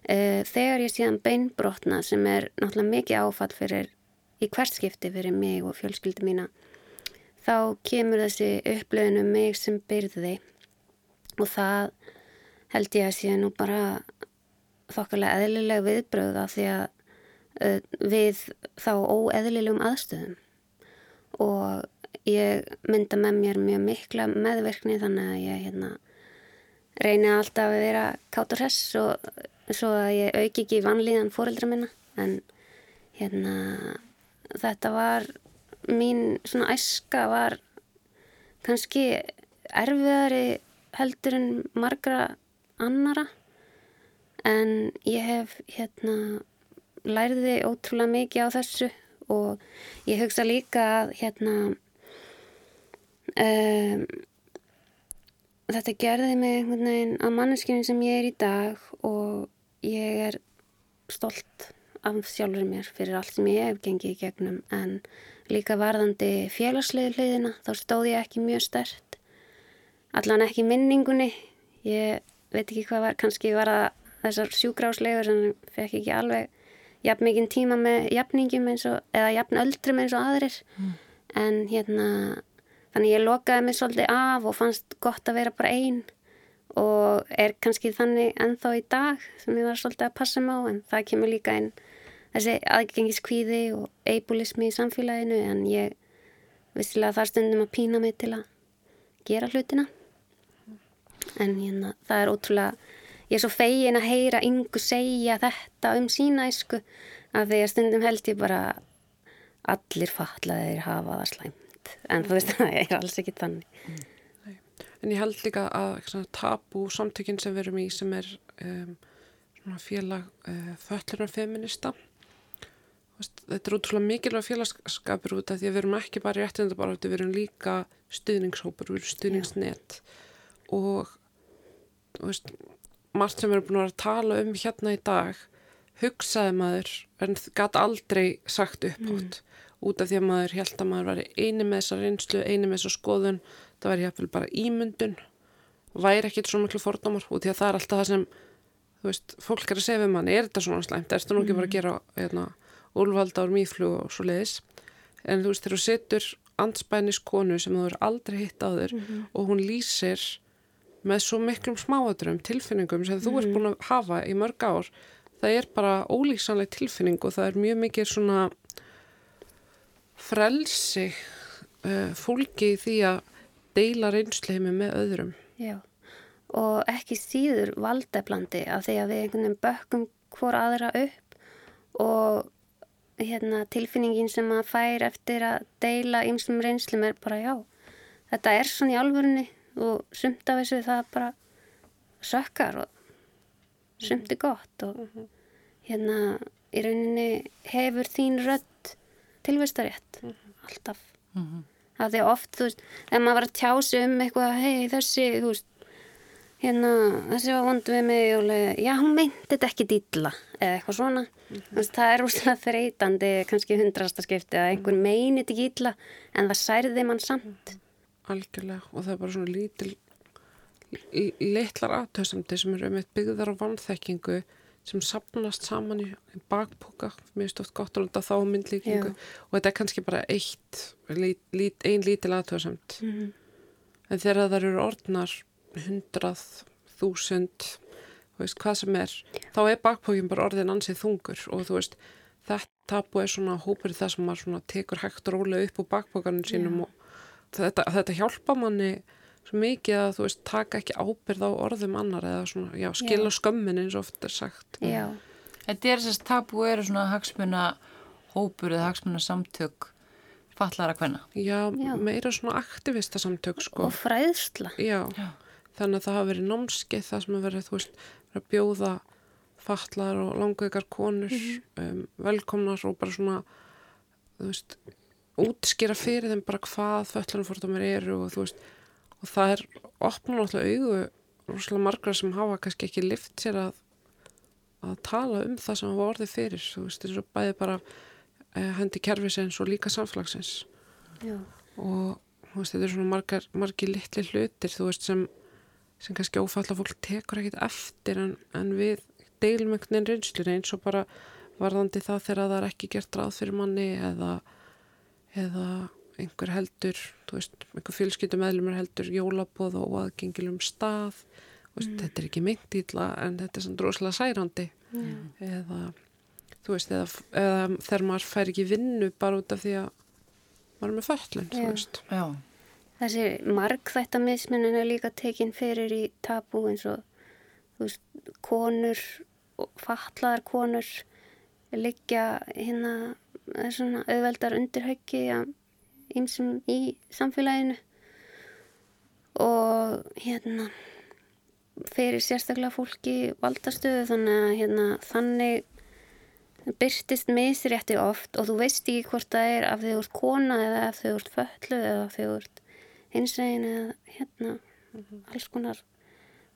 Speaker 3: þegar ég síðan beinbrotna sem er náttúrulega mikið áfatt fyrir í hvertskipti fyrir mig og fjölskyldi mína þá kemur þessi upplöðinu um mig sem byrði. Og það held ég að sé nú bara þokkarlega eðlilega viðbröða því að uh, við þá óeðlilegum aðstöðum. Og ég mynda með mér mjög mikla meðverkni þannig að ég hérna, reyni alltaf að vera kátt og hress og svo að ég auki ekki vanlíðan fóreldra minna en hérna þetta var mín svona æska var kannski erfiðari heldur en margra annara en ég hef hérna læriði ótrúlega mikið á þessu og ég hugsa líka að hérna um, þetta gerði mig einhvern veginn að manneskinu sem ég er í dag og ég er stolt af sjálfur mér fyrir allt sem ég hef gengið í gegnum. En líka varðandi félagslegu hliðina þá stóð ég ekki mjög stert. Allan ekki minningunni. Ég veit ekki hvað var kannski var það þessar sjúgráslegur sem fekk ekki alveg jafn mikinn tíma með jafningum eins og eða jafn öldrum eins og aðrir. Mm. en hérna þannig ég lokaði mig svolítið af og fannst gott að vera bara einn og er kannski þannig ennþá í dag sem ég var svolítið að passa mig á en það kemur líka inn þessi aðgengiskvíði og eibulismi í samfélaginu en ég vissilega þar stundum að pína mig til að gera hlutina. En hérna það er ótrúlega ég er svo fegin að heyra yngu segja þetta um sína æsku að því að stundum held ég bara allir fatlaðir hafa það slæmt en þú veist það er alls ekki þannig mm
Speaker 2: en ég held líka að tapu samtökinn sem við erum í sem er um, félag uh, föllunar feminista þetta er útrúlega mikilvæg félagskapur út af því að við erum ekki bara í réttindabarötu, við erum líka stuðningshópur, við erum stuðningsnet Já. og veist, margt sem við erum búin að tala um hérna í dag hugsaði maður en gæti aldrei sagt upp átt mm. Út af því að maður held að maður var eini með þessa reynslu, eini með þessa skoðun það væri jáfnvel bara ímyndun væri ekkit svona miklu fordómar og því að það er alltaf það sem veist, fólk er að segja við manni, er þetta svona slæmt? Er þetta nú ekki bara að mhm. gera hérna, úlvalda úr mýflug og svo leiðis en þú veist, þegar þú setur anspænis konu sem þú er aldrei hitt á þér og hún lýsir með svo miklum smáadrum tilfinningum sem þú ert búin að hafa í mörg ár það er bara ólýsanleg tilfinning og það er mjög mikið svona frelsi uh, fólki í því að deila reynsleimi með öðrum.
Speaker 3: Já, og ekki síður valdeflandi af því að við einhvern veginn bökkum hvor aðra upp og hérna, tilfinningin sem maður fær eftir að deila ymsum reynslum er bara já, þetta er svona í alvörunni og sumt af þessu það bara sökkar og sumt er gott og hérna í rauninni hefur þín rödd tilvistarétt alltaf. Af því að oft, þú veist, ef maður var að tjási um eitthvað, hei þessi, þú veist hérna, þessi var vondu við mig og lega, já, hún meinti þetta ekki dýlla eða eitthvað svona. Þú veist, það er úrslega þreytandi kannski hundrasta skipti að einhver meinit ekki dýlla en það særði mann samt.
Speaker 2: Algjörlega og það er bara svona lítil litlar aðtöðsamdi sem eru með byggðar á vannþekkingu sem sapnast saman í, bakpoka. Mér stótt gott að lunda þá myndlíkingu.
Speaker 3: Já.
Speaker 2: og þetta er kannski bara eitt lít, lít, ein lítil aðtöðsamt en þegar það eru orðnar hundrað, þúsund þú veist, hvað sem er þá er bakpókin bara orðin ansið þungur. Og þú veist, þetta er svona hópur það sem maður svona tekur hægt og rólega upp úr bakpókanum sínum og þetta, þetta hjálpa manni svo mikið að þú veist, taka ekki ábyrð á orðum annar eða svona, já, skila
Speaker 3: Já.
Speaker 2: skömmin eins og oft er sagt
Speaker 3: já,
Speaker 1: Þetta er þess að tabu eru svona hagsmuna hópur eða hagsmuna samtök fallara hvenna.
Speaker 2: já,
Speaker 3: Já.
Speaker 2: meira svona aktivista samtök sko
Speaker 3: og fræðsla
Speaker 2: Já,
Speaker 1: Já.
Speaker 2: þannig að það hafa verið námskeið það sem að verið, þú veist, að bjóða fatlar og langveikar konur um, velkomnar og bara svona, þú veist, útskýra fyrir þeim bara hvað föllunumfordumir eru og þú veist, og það er opna náttúrulega augu rosalega margra sem hafa kannski ekki lift sér að, að tala um það sem hafa orðið fyrir, þú veist, eins og bæði bara eh, hendi kerfisins og líka samfélagsins.
Speaker 3: Já,
Speaker 2: og þú veist, þetta er svona margar, margir litli hlutir, þú veist, sem, sem kannski ófalla fólk tekur ekkit eftir en, en við deilum einhvern veginn reynslunni eins og bara varðandi það þegar það er ekki gert ráð fyrir manni eða, eða einhver heldur, þú veist, einhver fjölskyldum meðlumur heldur jólabóð og aðgengilum stað, þú veist, þetta er ekki meint ítla en þetta er svona droslega særandi eða, þú veist, eða, eða þegar maður fær ekki vinnu bara út af því að maður er með föllun, þú
Speaker 3: Já.
Speaker 2: veist.
Speaker 1: Já.
Speaker 3: þessi margþætta mismunin er líka tekin fyrir í tabú eins og þú veist, konur og fatlaðar konur liggja hérna það er svona auðveldar undirhauki ímsum í samfélaginu. Og hérna fyrir sérstaklega fólki valdastöðu þannig að hérna þannig byrtist misrétti oft og þú veist ekki hvort það er af því þú ert kona eða af því þú ert fölluð eða af því þú ert hinsvegin eða hérna alls konar.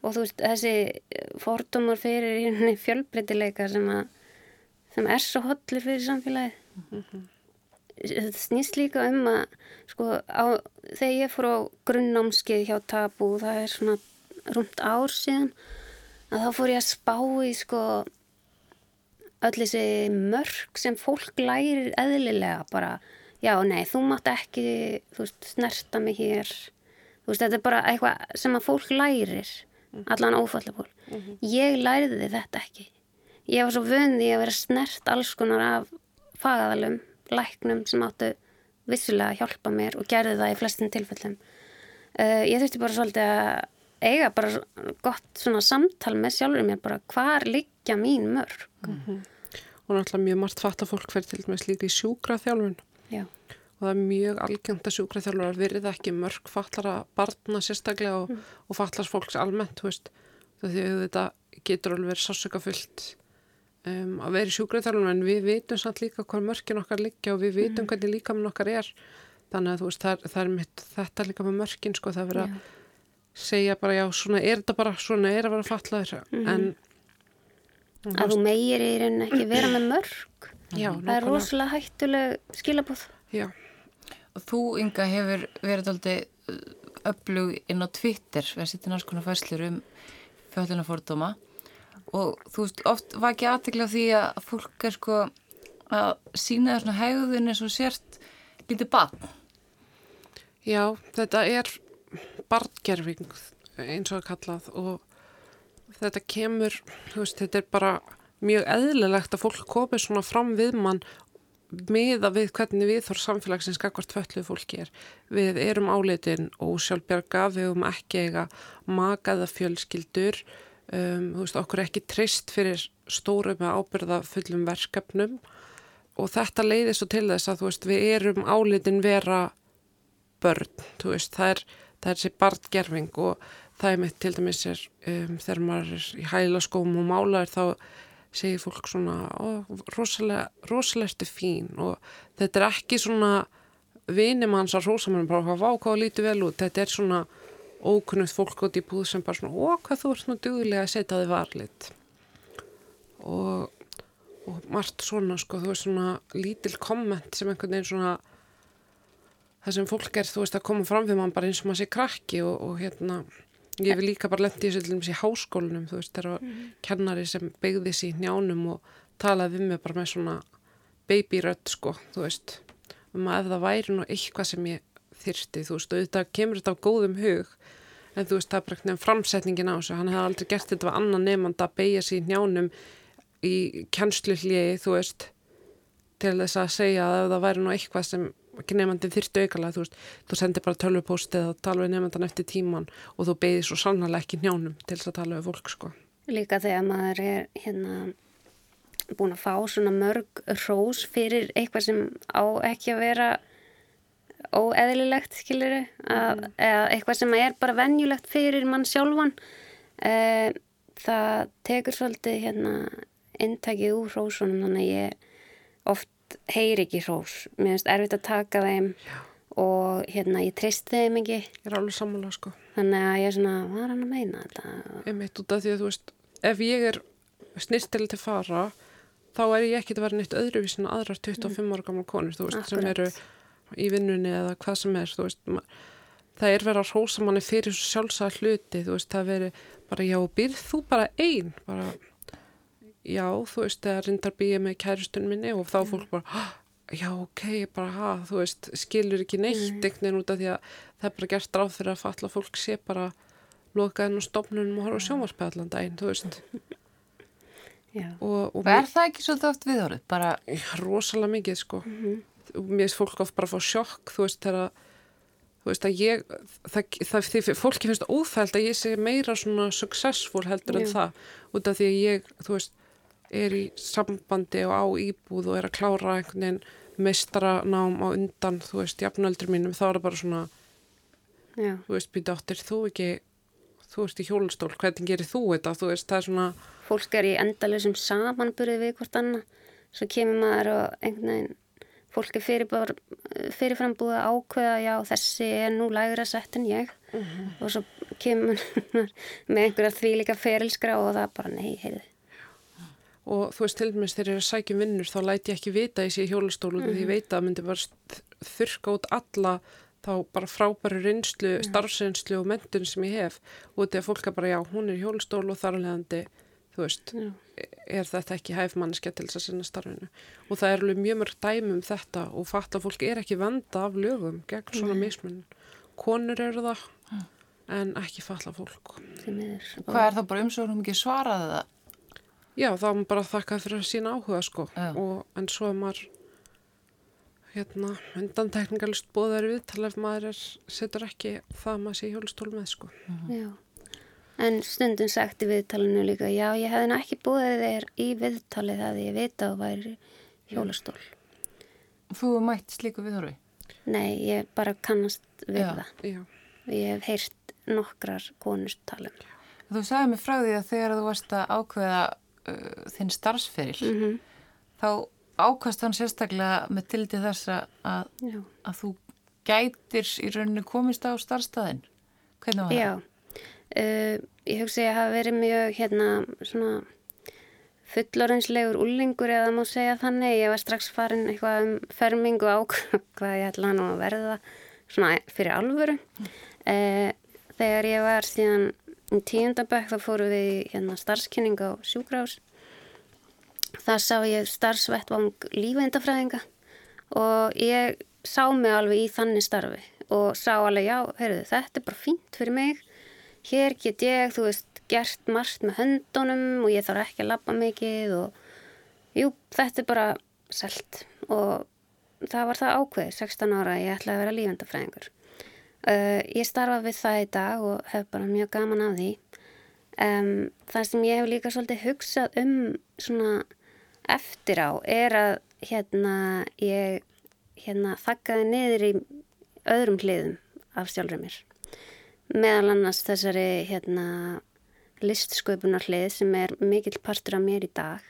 Speaker 3: Og þú veist þessi fordómar fyrir fjölbreytileika sem að sem er svo hollur fyrir samfélagið þetta snýst líka um að sko á, þegar ég fór á grunnnámskeið hjá Tabú það er svona rúmt ár síðan að þá fór ég að spá í sko öll þessi mörg sem fólk lærir eðlilega bara, já, nei, þú mátt ekki þú veist, snerta mig hér. Þú veist, þetta er bara eitthvað sem að fólk lærir allan ófallega fólk ég læriði þetta ekki. Ég var svo vöndi að vera snert alls konar af fagaðalum læknum sem áttu vissulega að hjálpa mér og gerði það í flestin tilfellum. Uh, ég þurfti bara svolítið að eiga bara gott svona samtal með sjálfur mér bara hvar liggja mín mörg
Speaker 2: og náttúrulega mjög margt fatta fólk fyrir til dæmis líka í sjúkraþjálfun.
Speaker 3: Já,
Speaker 2: og það er mjög algengt að sjúkraþjálfurar virða ekki mörg fallara barna sérstaklega og, og fallars fólks almennt, þú veist. Því að þetta getur alveg verið sársöka fullt um, að vera í sjúkraþjálfun en við vitum samt líka hvað mörkin okkar liggja og við vitum hvernig líka minn okkar er. Þannig að þú veist, það er, það er mitt, þetta líka með mörkin, sko, það er verið að segja bara, já, svona er þetta bara, svona er að vera fallaður en
Speaker 3: að þú meir í rauninni ekki vera með mörg
Speaker 2: já,
Speaker 3: það er rosalega hættuleg skilabóð
Speaker 2: já,
Speaker 1: Og þú, Inga, hefur verið aldrei öflug inn á Twitter við að setja náttúrulega færslur um föllunafórdóma og þú veist, oft var ekki aðtekla því að fólk er sko að sína það svona hegðun eins og sért lítið barn
Speaker 2: Já, þetta er barngerfing eins og að kallað og þetta kemur, veist, þetta er bara mjög eðlilegt að fólk komi svona fram við mann miða við hvernig við þór samfélagsins skakvart fölluð fólki er. Við erum áleitin og sjálfbjörga, við höfum ekki eiga magaða fjölskyldur, um, veist, okkur ekki trist fyrir stóru með ábyrða fullum verkefnum. Og þetta leiðir svo til þess að, veist, við erum áleitin vera börn, veist, það er, sér barngerfing og það er mitt til dæmis er, um, þegar maður er í hæla skóm og málaður þá segir fólk svona, rosalega, rosalega ertu fín. Og þetta er ekki svona vinimanns að rosa mann bara hvað lítur vel út, þetta er svona ókunnugt fólk út í búð sem bara svona, ó hvað þú ert nú duglega að setja þig varlit og, og margt svona sko, þú veist svona lítil komment sem einhvern veginn svona það sem fólk er, þú veist, að koma fram við mann bara eins og maður sé krakki og, og hérna Ég hef líka bara lendið í þessu í háskólinum, þú veist, það eru mm. kennari sem beigði sér í njánum og talaði við mig bara með svona babyrödd, sko, þú veist, um að ef það væri nú eitthvað sem ég þyrsti, þú veist, og þetta kemur þetta á góðum hug, en þú veist, það er bara nefn framsetningin á þessu, hann hefði aldrei gert þetta var annan nefnand að beigja sér í njánum í kjænslu hljegi, þú veist, til þess að segja að ef það væri nú eitthvað sem ekki nefnandi þyrtu aukala þú veist, þú sendir bara tölvupóstið og tala við nefndan eftir tíman og þú beðir svo sannlega ekki njánum til þess að tala við fólk sko.
Speaker 3: Líka þegar maður er hérna búin að fá svona mörg rós fyrir eitthvað sem á ekki að vera óeðlilegt, skiljuru mm. eða eitthvað sem er bara venjulegt fyrir mann sjálfan e, það tekur svolítið hérna intakið úr rósunum þannig að ég oft heyri ekki hrós mér finnst erfitt að taka þeim Já. og hérna ég trist þeim ekki
Speaker 2: ég er alveg sammála sko
Speaker 3: þannig að ég er svona, hvað er hann að meina þetta
Speaker 2: ég meit út af því að þú veist ef ég er snirtil til fara þá er ég ekkit að vera neitt öðruvísin aðrar 25 mm. ára gamla konur þú veist, Akkurat. sem eru í vinnunni eða hvað sem er veist, það er verið að hrósa manni fyrir sjálfsagt hluti, veist, það veri bara já, byrð þú bara einn bara já, þú veist, það reyndar býja með kæristun minni og þá fólk bara, já, ok, bara, ha, þú veist, skilur ekki neitt mm. einhvern út af því að það er bara gert ráð fyrir að falla fólk sé bara lokaðin og stopnunum og horfa sjómarspjallan daginn, þú veist.
Speaker 1: Og, og er það ekki svolítið oft viðhórið? Bara...
Speaker 2: Já, rosalega mikið, sko. Mm -hmm. Mér finnst fólk oft bara að fá sjokk, þú veist, þegar þú veist að ég, það, það, því fólki finnst óþælt að ég sé meira svona successful heldur en það, út af því að ég, þú veist, er í sambandi og á íbúð og er að klára einhvern veginn mestranám á undan, þú veist, jafnöldur mínum, þá er það bara svona Já. þú veist, býta áttir þú ekki þú veist, í hjólustól, hvernig gerir þú þetta, þú veist, það er svona
Speaker 3: Fólk er í endalusum samanburði við hvort annað. Svo kemur maður og einhvern veginn fólk er fyrir fyrirframbúið að ákveða já, þessi er nú lægra sett en ég uh mhm. -huh. og svo kemur með einhverja því líka ferilskra og það bara, nei, heyrðu
Speaker 2: og þú veist til dæmis þegar ég er sækja vinnur þá læti ég ekki vita ég sé hjólastólu mm. því ég veit að myndi bara þurka út alla þá bara frábæru reynslu, mm. starfsreynslu og mentun sem ég hef og þetta er fólk að bara já, hún er hjólastólu og þar alvegandi þú veist, mm. er þetta ekki hæfmanniske til þess að sinna starfinu og það er alveg mjög mörg dæmum þetta og fatt að fólk er ekki venda af lögum gegn svona mismun konur eru það en ekki falla fólk
Speaker 1: Hvað er það bara umsögnum ekki svaraði það?
Speaker 2: Já, þá er maður bara þakkað fyrir að sína áhuga sko og, en svo er maður hérna undantekningalist bóðar viðtala ef maður er, setur ekki það maður sé hjólustól með sko.
Speaker 3: -huh. Já, en stundum sagt í viðtalinu líka, já ég hefði ekki bóðið þér í viðtalið að ég vita að það væri hjólustól.
Speaker 1: Þú mætt slíku viðhorfi?
Speaker 3: Nei, ég bara kannast við
Speaker 2: já.
Speaker 3: það. Já. Ég hef heyrt nokkrar konustalum.
Speaker 1: Þú sagði mig frá því að þegar þú varst að ákveða uh, þinn starfsferil mm -hmm. þá ákast hann sérstaklega með tildi þess að, að þú gætir í rauninu komist á starfstæðin hvernig var það?
Speaker 3: Já, uh, ég hugsi að það hafi verið mjög hérna svona fullorinslegur úlingur eða má segja þannig, ég var strax farin eitthvað um fermingu á hvað ég ætla hann að verða svona fyrir alvöru. Uh, þegar ég var síðan í tíundabökk þá fóru við hérna starfskynning á sjúkrás það sá ég starfsvettvang lífeindafræðinga og ég sá mig alveg í þannig starfi og sá alveg, já, heyrðu, þetta er bara fínt fyrir mig. Hér get ég, þú veist, gert margt með höndunum og ég þarf ekki að lappa mikið og jú, þetta er bara selt og það var það ákveð, 16 ára, ég ætlaði að vera lífendafræðingur. Uh, ég starfa við það í dag og hef bara mjög gaman af því. Um, það sem ég hef líka svolítið hugsað um svona eftir á er að hérna ég hérna þakkaði niður í öðrum hliðum af sjálfur mér. Meðal annars þessari hérna listsköpunar hlið sem er mikill partur af mér í dag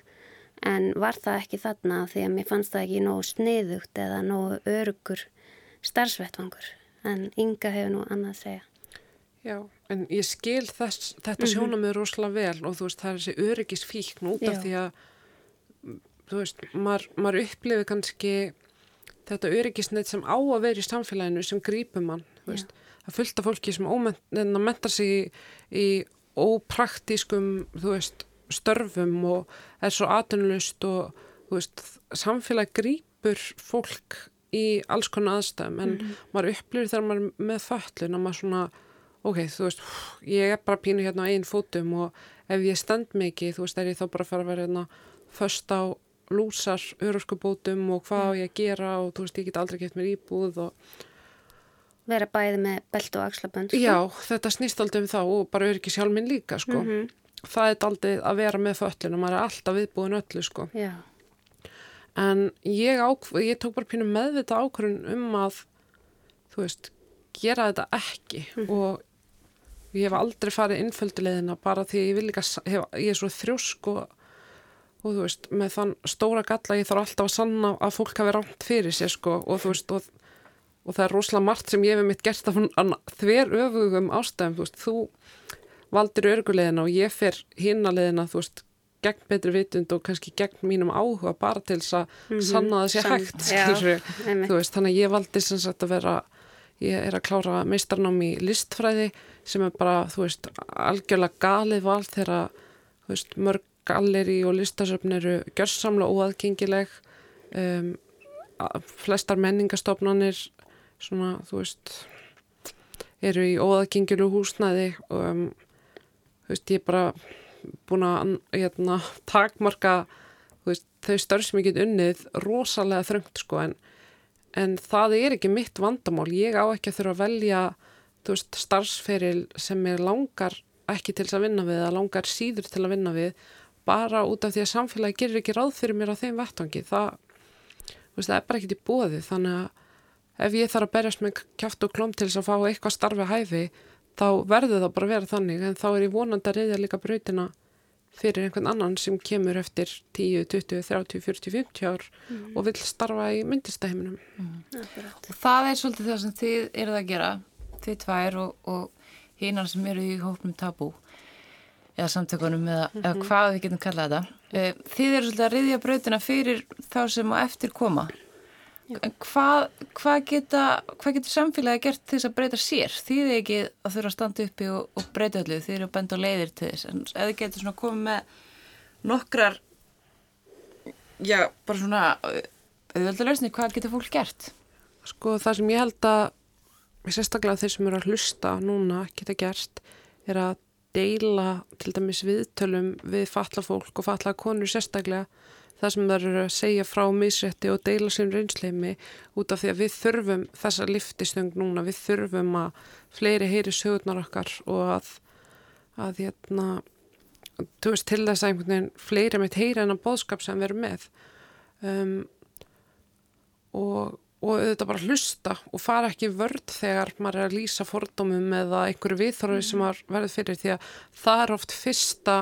Speaker 3: en var það ekki þarna því að mér fannst það ekki nógu sniðugt eða nógu örugur starfsvettvangur en Inga hefur nú annað að segja.
Speaker 2: Já, en ég skil þess, þetta mm -hmm. sjóna mig rosalega vel og þú veist það er þessi öryggisfíkn út af Já. því að þú veist, maður, maður upplifir kannski þetta öryggisneitt sem á að vera í samfélaginu sem grípur mann, þú veist, það fylgta fólki sem ómentar sig í, í ópraktískum, veist, störfum og er svo atunlust og veist, samfélag grípur fólk í alls konar aðstæðum en mm -hmm. maður upplýður þegar maður er með föllin og maður svona, ok, þú veist ég er bara pínu hérna á einn fótum og ef ég stend mikið, þú veist, er ég þá bara að fara að vera hérna först á lúsar, öruskubótum og hvað mm. ég að gera og þú veist, ég get aldrei gett mér íbúð og
Speaker 3: vera bæði með belt og axlabönd
Speaker 2: sko? Já, þetta snýst aldrei um þá og bara öryggi sjálf minn líka, sko mm -hmm. það er aldrei að vera með föllin og maður er alltaf viðbúin öllu, sko
Speaker 3: Já
Speaker 2: en ég, ég tók bara pínu meðvita ákvörðun um að þú veist, gera þetta ekki mm. og ég hef aldrei farið innföldilegðina bara því ég vil líka, hef, ég er svo þrjósk og, og þú veist, með þann stóra galla ég þarf alltaf að sanna að fólk hafi rámt fyrir sér sko og þú veist og, og það er rosalega margt sem ég hef mitt gert af þver öfugum ástæðum, þú veist, þú valdir örgulegðina og ég fer hinnalegðina, þú veist gegn betri vitund og kannski gegn mínum áhuga bara til þess að mm -hmm. sanna það sé hægt já, veist, þannig að ég valdi sem sagt að vera ég er að klára meistarnám í listfræði sem er bara, þú veist, algjörlega galið val þegar veist, mörg galleri og listasöfn eru gjörsamlega óaðgengileg um, flestar menningastofnanir svona, þú veist eru í óaðgengilu húsnæði og um, þú veist, ég bara búin að hérna, takmarka veist, þau störf sem ég get unnið rosalega þröngt sko en, en það er ekki mitt vandamál. Ég á ekki að þurfa að velja veist, starfsferil sem er langar ekki til þess að vinna við eða langar síður til að vinna við bara út af því að samfélagi gerir ekki ráð fyrir mér á þeim vettvangi. Það, það er bara ekkit í bóði þannig að ef ég þarf að berjast með kæft og klóm til þess að fá eitthvað starfi hæfi þá verður það bara að vera þannig en þá er ég vonandi að reyðja líka brautina fyrir einhvern annan sem kemur eftir 10, 20, 30, 40, 50 ár mm. og vil starfa í myndistæminum.
Speaker 1: Mm. Það er svolítið það sem þið eruð að gera, þið tvær og, og hinnar sem eru í hópnum tabú eða samtökunum eða, mm -hmm. eða mhm. hvað við getum kallað þetta. Eh, þið eru svolítið að reyðja brautina fyrir þá sem á eftir koma. Hvað, hvað geta hvað getur samfélagi gert til þess að breyta sér? Því þið ekki að þurfa að standa uppi og, og breyta öllu, þið eru að benda á leiðir til þess. En eða getur svona komið með nokkrar já, bara svona auðvöldalösni, hvað getur fólk gert?
Speaker 2: Sko það sem ég held að sérstaklega þeir sem eru að hlusta núna geta gert er að deila til dæmis viðtölum við falla fólk og falla konur sérstaklega það sem það eru að segja frá misrætti og deila sem reynsleimi út af því að við þurfum þessa liftistöng núna, við þurfum að fleiri heyri sögurnar okkar og að, að hérna, þú veist, til þess að einhvern veginn fleiri meitt heyra en að bóðskap sem við erum með um, og, og auðvitað bara hlusta og fara ekki vörd þegar maður er að lýsa fordómum eða einhverju viðþorfi sem mm. verður fyrir því að það er oft fyrsta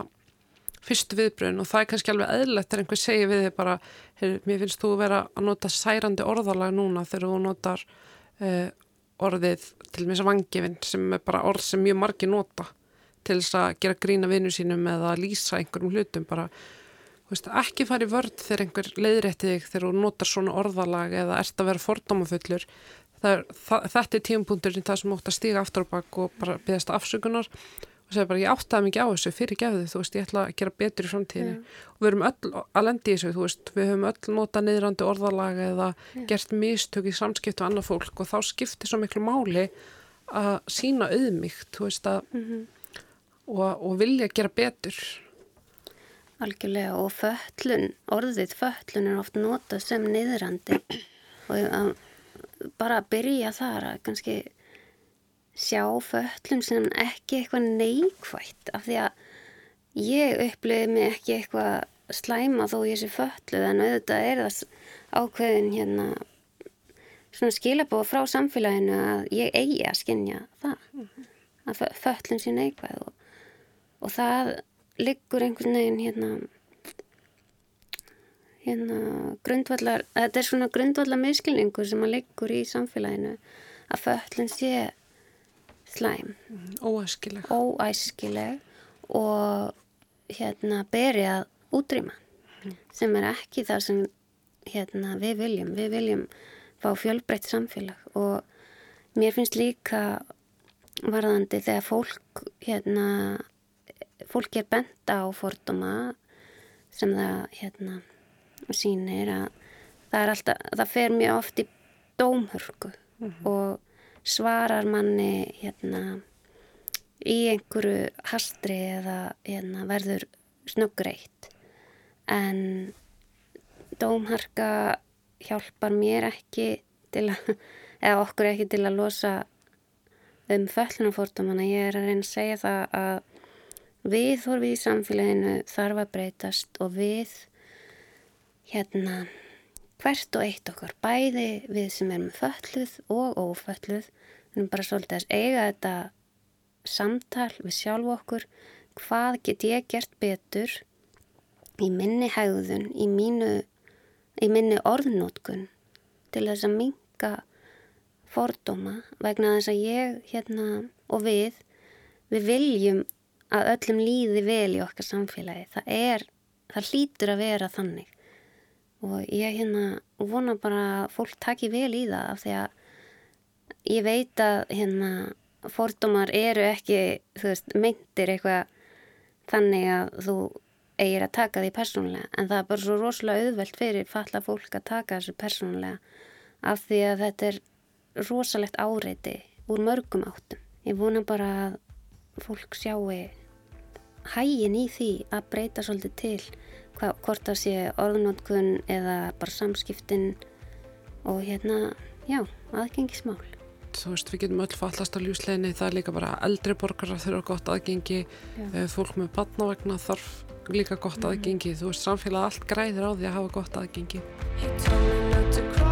Speaker 2: fyrstu viðbrun og það er kannski alveg eðlert þegar einhver segir við þig bara hey, mér finnst þú vera að nota særandi orðalag núna þegar þú notar uh, orðið til mér sem vangifinn sem er bara orð sem mjög margi nota til þess að gera grína vinnu sínum eða lýsa einhverjum hlutum bara. Veist, ekki fara í vörd þegar einhver leiðrætti þig þegar þú notar svona orðalag eða ert að vera fordómafullur. Þetta er tímpunkturinn það sem ótt að stíga aftur og bara beðast afsökunar og segja bara ég áttaði mikið á þessu fyrir gefðu þú veist ég ætla að gera betur í framtíðinni og við erum öll að lendi í þessu þú veist við höfum öll nota niðrandi orðalaga eða Já. gert mistök í samskiptu annað fólk og þá skiptir svo miklu máli að sína auðmygt þú veist að mm -hmm. og, og vilja gera betur
Speaker 3: Algjörlega og föllun, orðið föllun er oft notað sem niðrandi og bara að byrja þar að kannski sjá föllun sem ekki eitthvað neikvægt af því að ég uppliði mig ekki eitthvað slæma þó ég sé fölluð en auðvitað er það ákveðin hérna svona skilabóð frá samfélaginu að ég eigi að skinja það -hmm. að föllun sé neikvæð og, og það liggur einhvern veginn hérna hérna grundvallar þetta er svona grundvallar miskilningur sem að liggur í samfélaginu að föllun sé slæm
Speaker 2: óæskileg
Speaker 3: óæskileg og hérna beri að útrýma mm. sem er ekki það sem hérna við viljum við viljum fá fjölbreytt samfélag og mér finnst líka varðandi þegar fólk hérna fólk er bent á forduma sem það hérna sínir að það er alltaf, það fer mjög oft í dómhörku mm -hmm. og svarar manni hérna í einhverju hastri eða hérna, verður snöggreitt. En dómharka hjálpar mér ekki til að, eða okkur ekki til að losa um föllunarfórtumanna ég er að reyna að segja það að við þorfið í samfélaginu þarf að breytast og við hérna hvert og eitt okkar, bæði við sem erum fölluð og ófölluð, við erum bara svolítið að eiga þetta samtal við sjálf okkur, hvað get ég gert betur í minni hegðun, í, mínu, í minni orðnótkun til þess að minka fordóma vegna þess að ég hérna og við, við viljum að öllum líði vel í okkar samfélagi. Það er, það hlýtur að vera þannig og ég hérna vona bara að fólk taki vel í það af því að ég veit að hérna fordómar eru ekki þú veist, myndir eitthvað þannig að þú eigir að taka því persónulega en það er bara svo rosalega auðvelt fyrir falla fólk að taka þessu persónulega af því að þetta er rosalegt áreiti úr mörgum áttum. Ég vona bara að fólk sjáu hægin í því að breyta svolítið til hvort það sé orðnótkun eða bara samskiptin og hérna, já, aðgengismál.
Speaker 2: Þú veist, við getum öll fallast á ljúsleginni, það er líka bara eldri borgarar þurfa gott aðgengi, já. Eh, fólk með badnavegna þarf líka gott mm. aðgengi, þú veist, samfélag allt græðir á því að hafa gott aðgengi.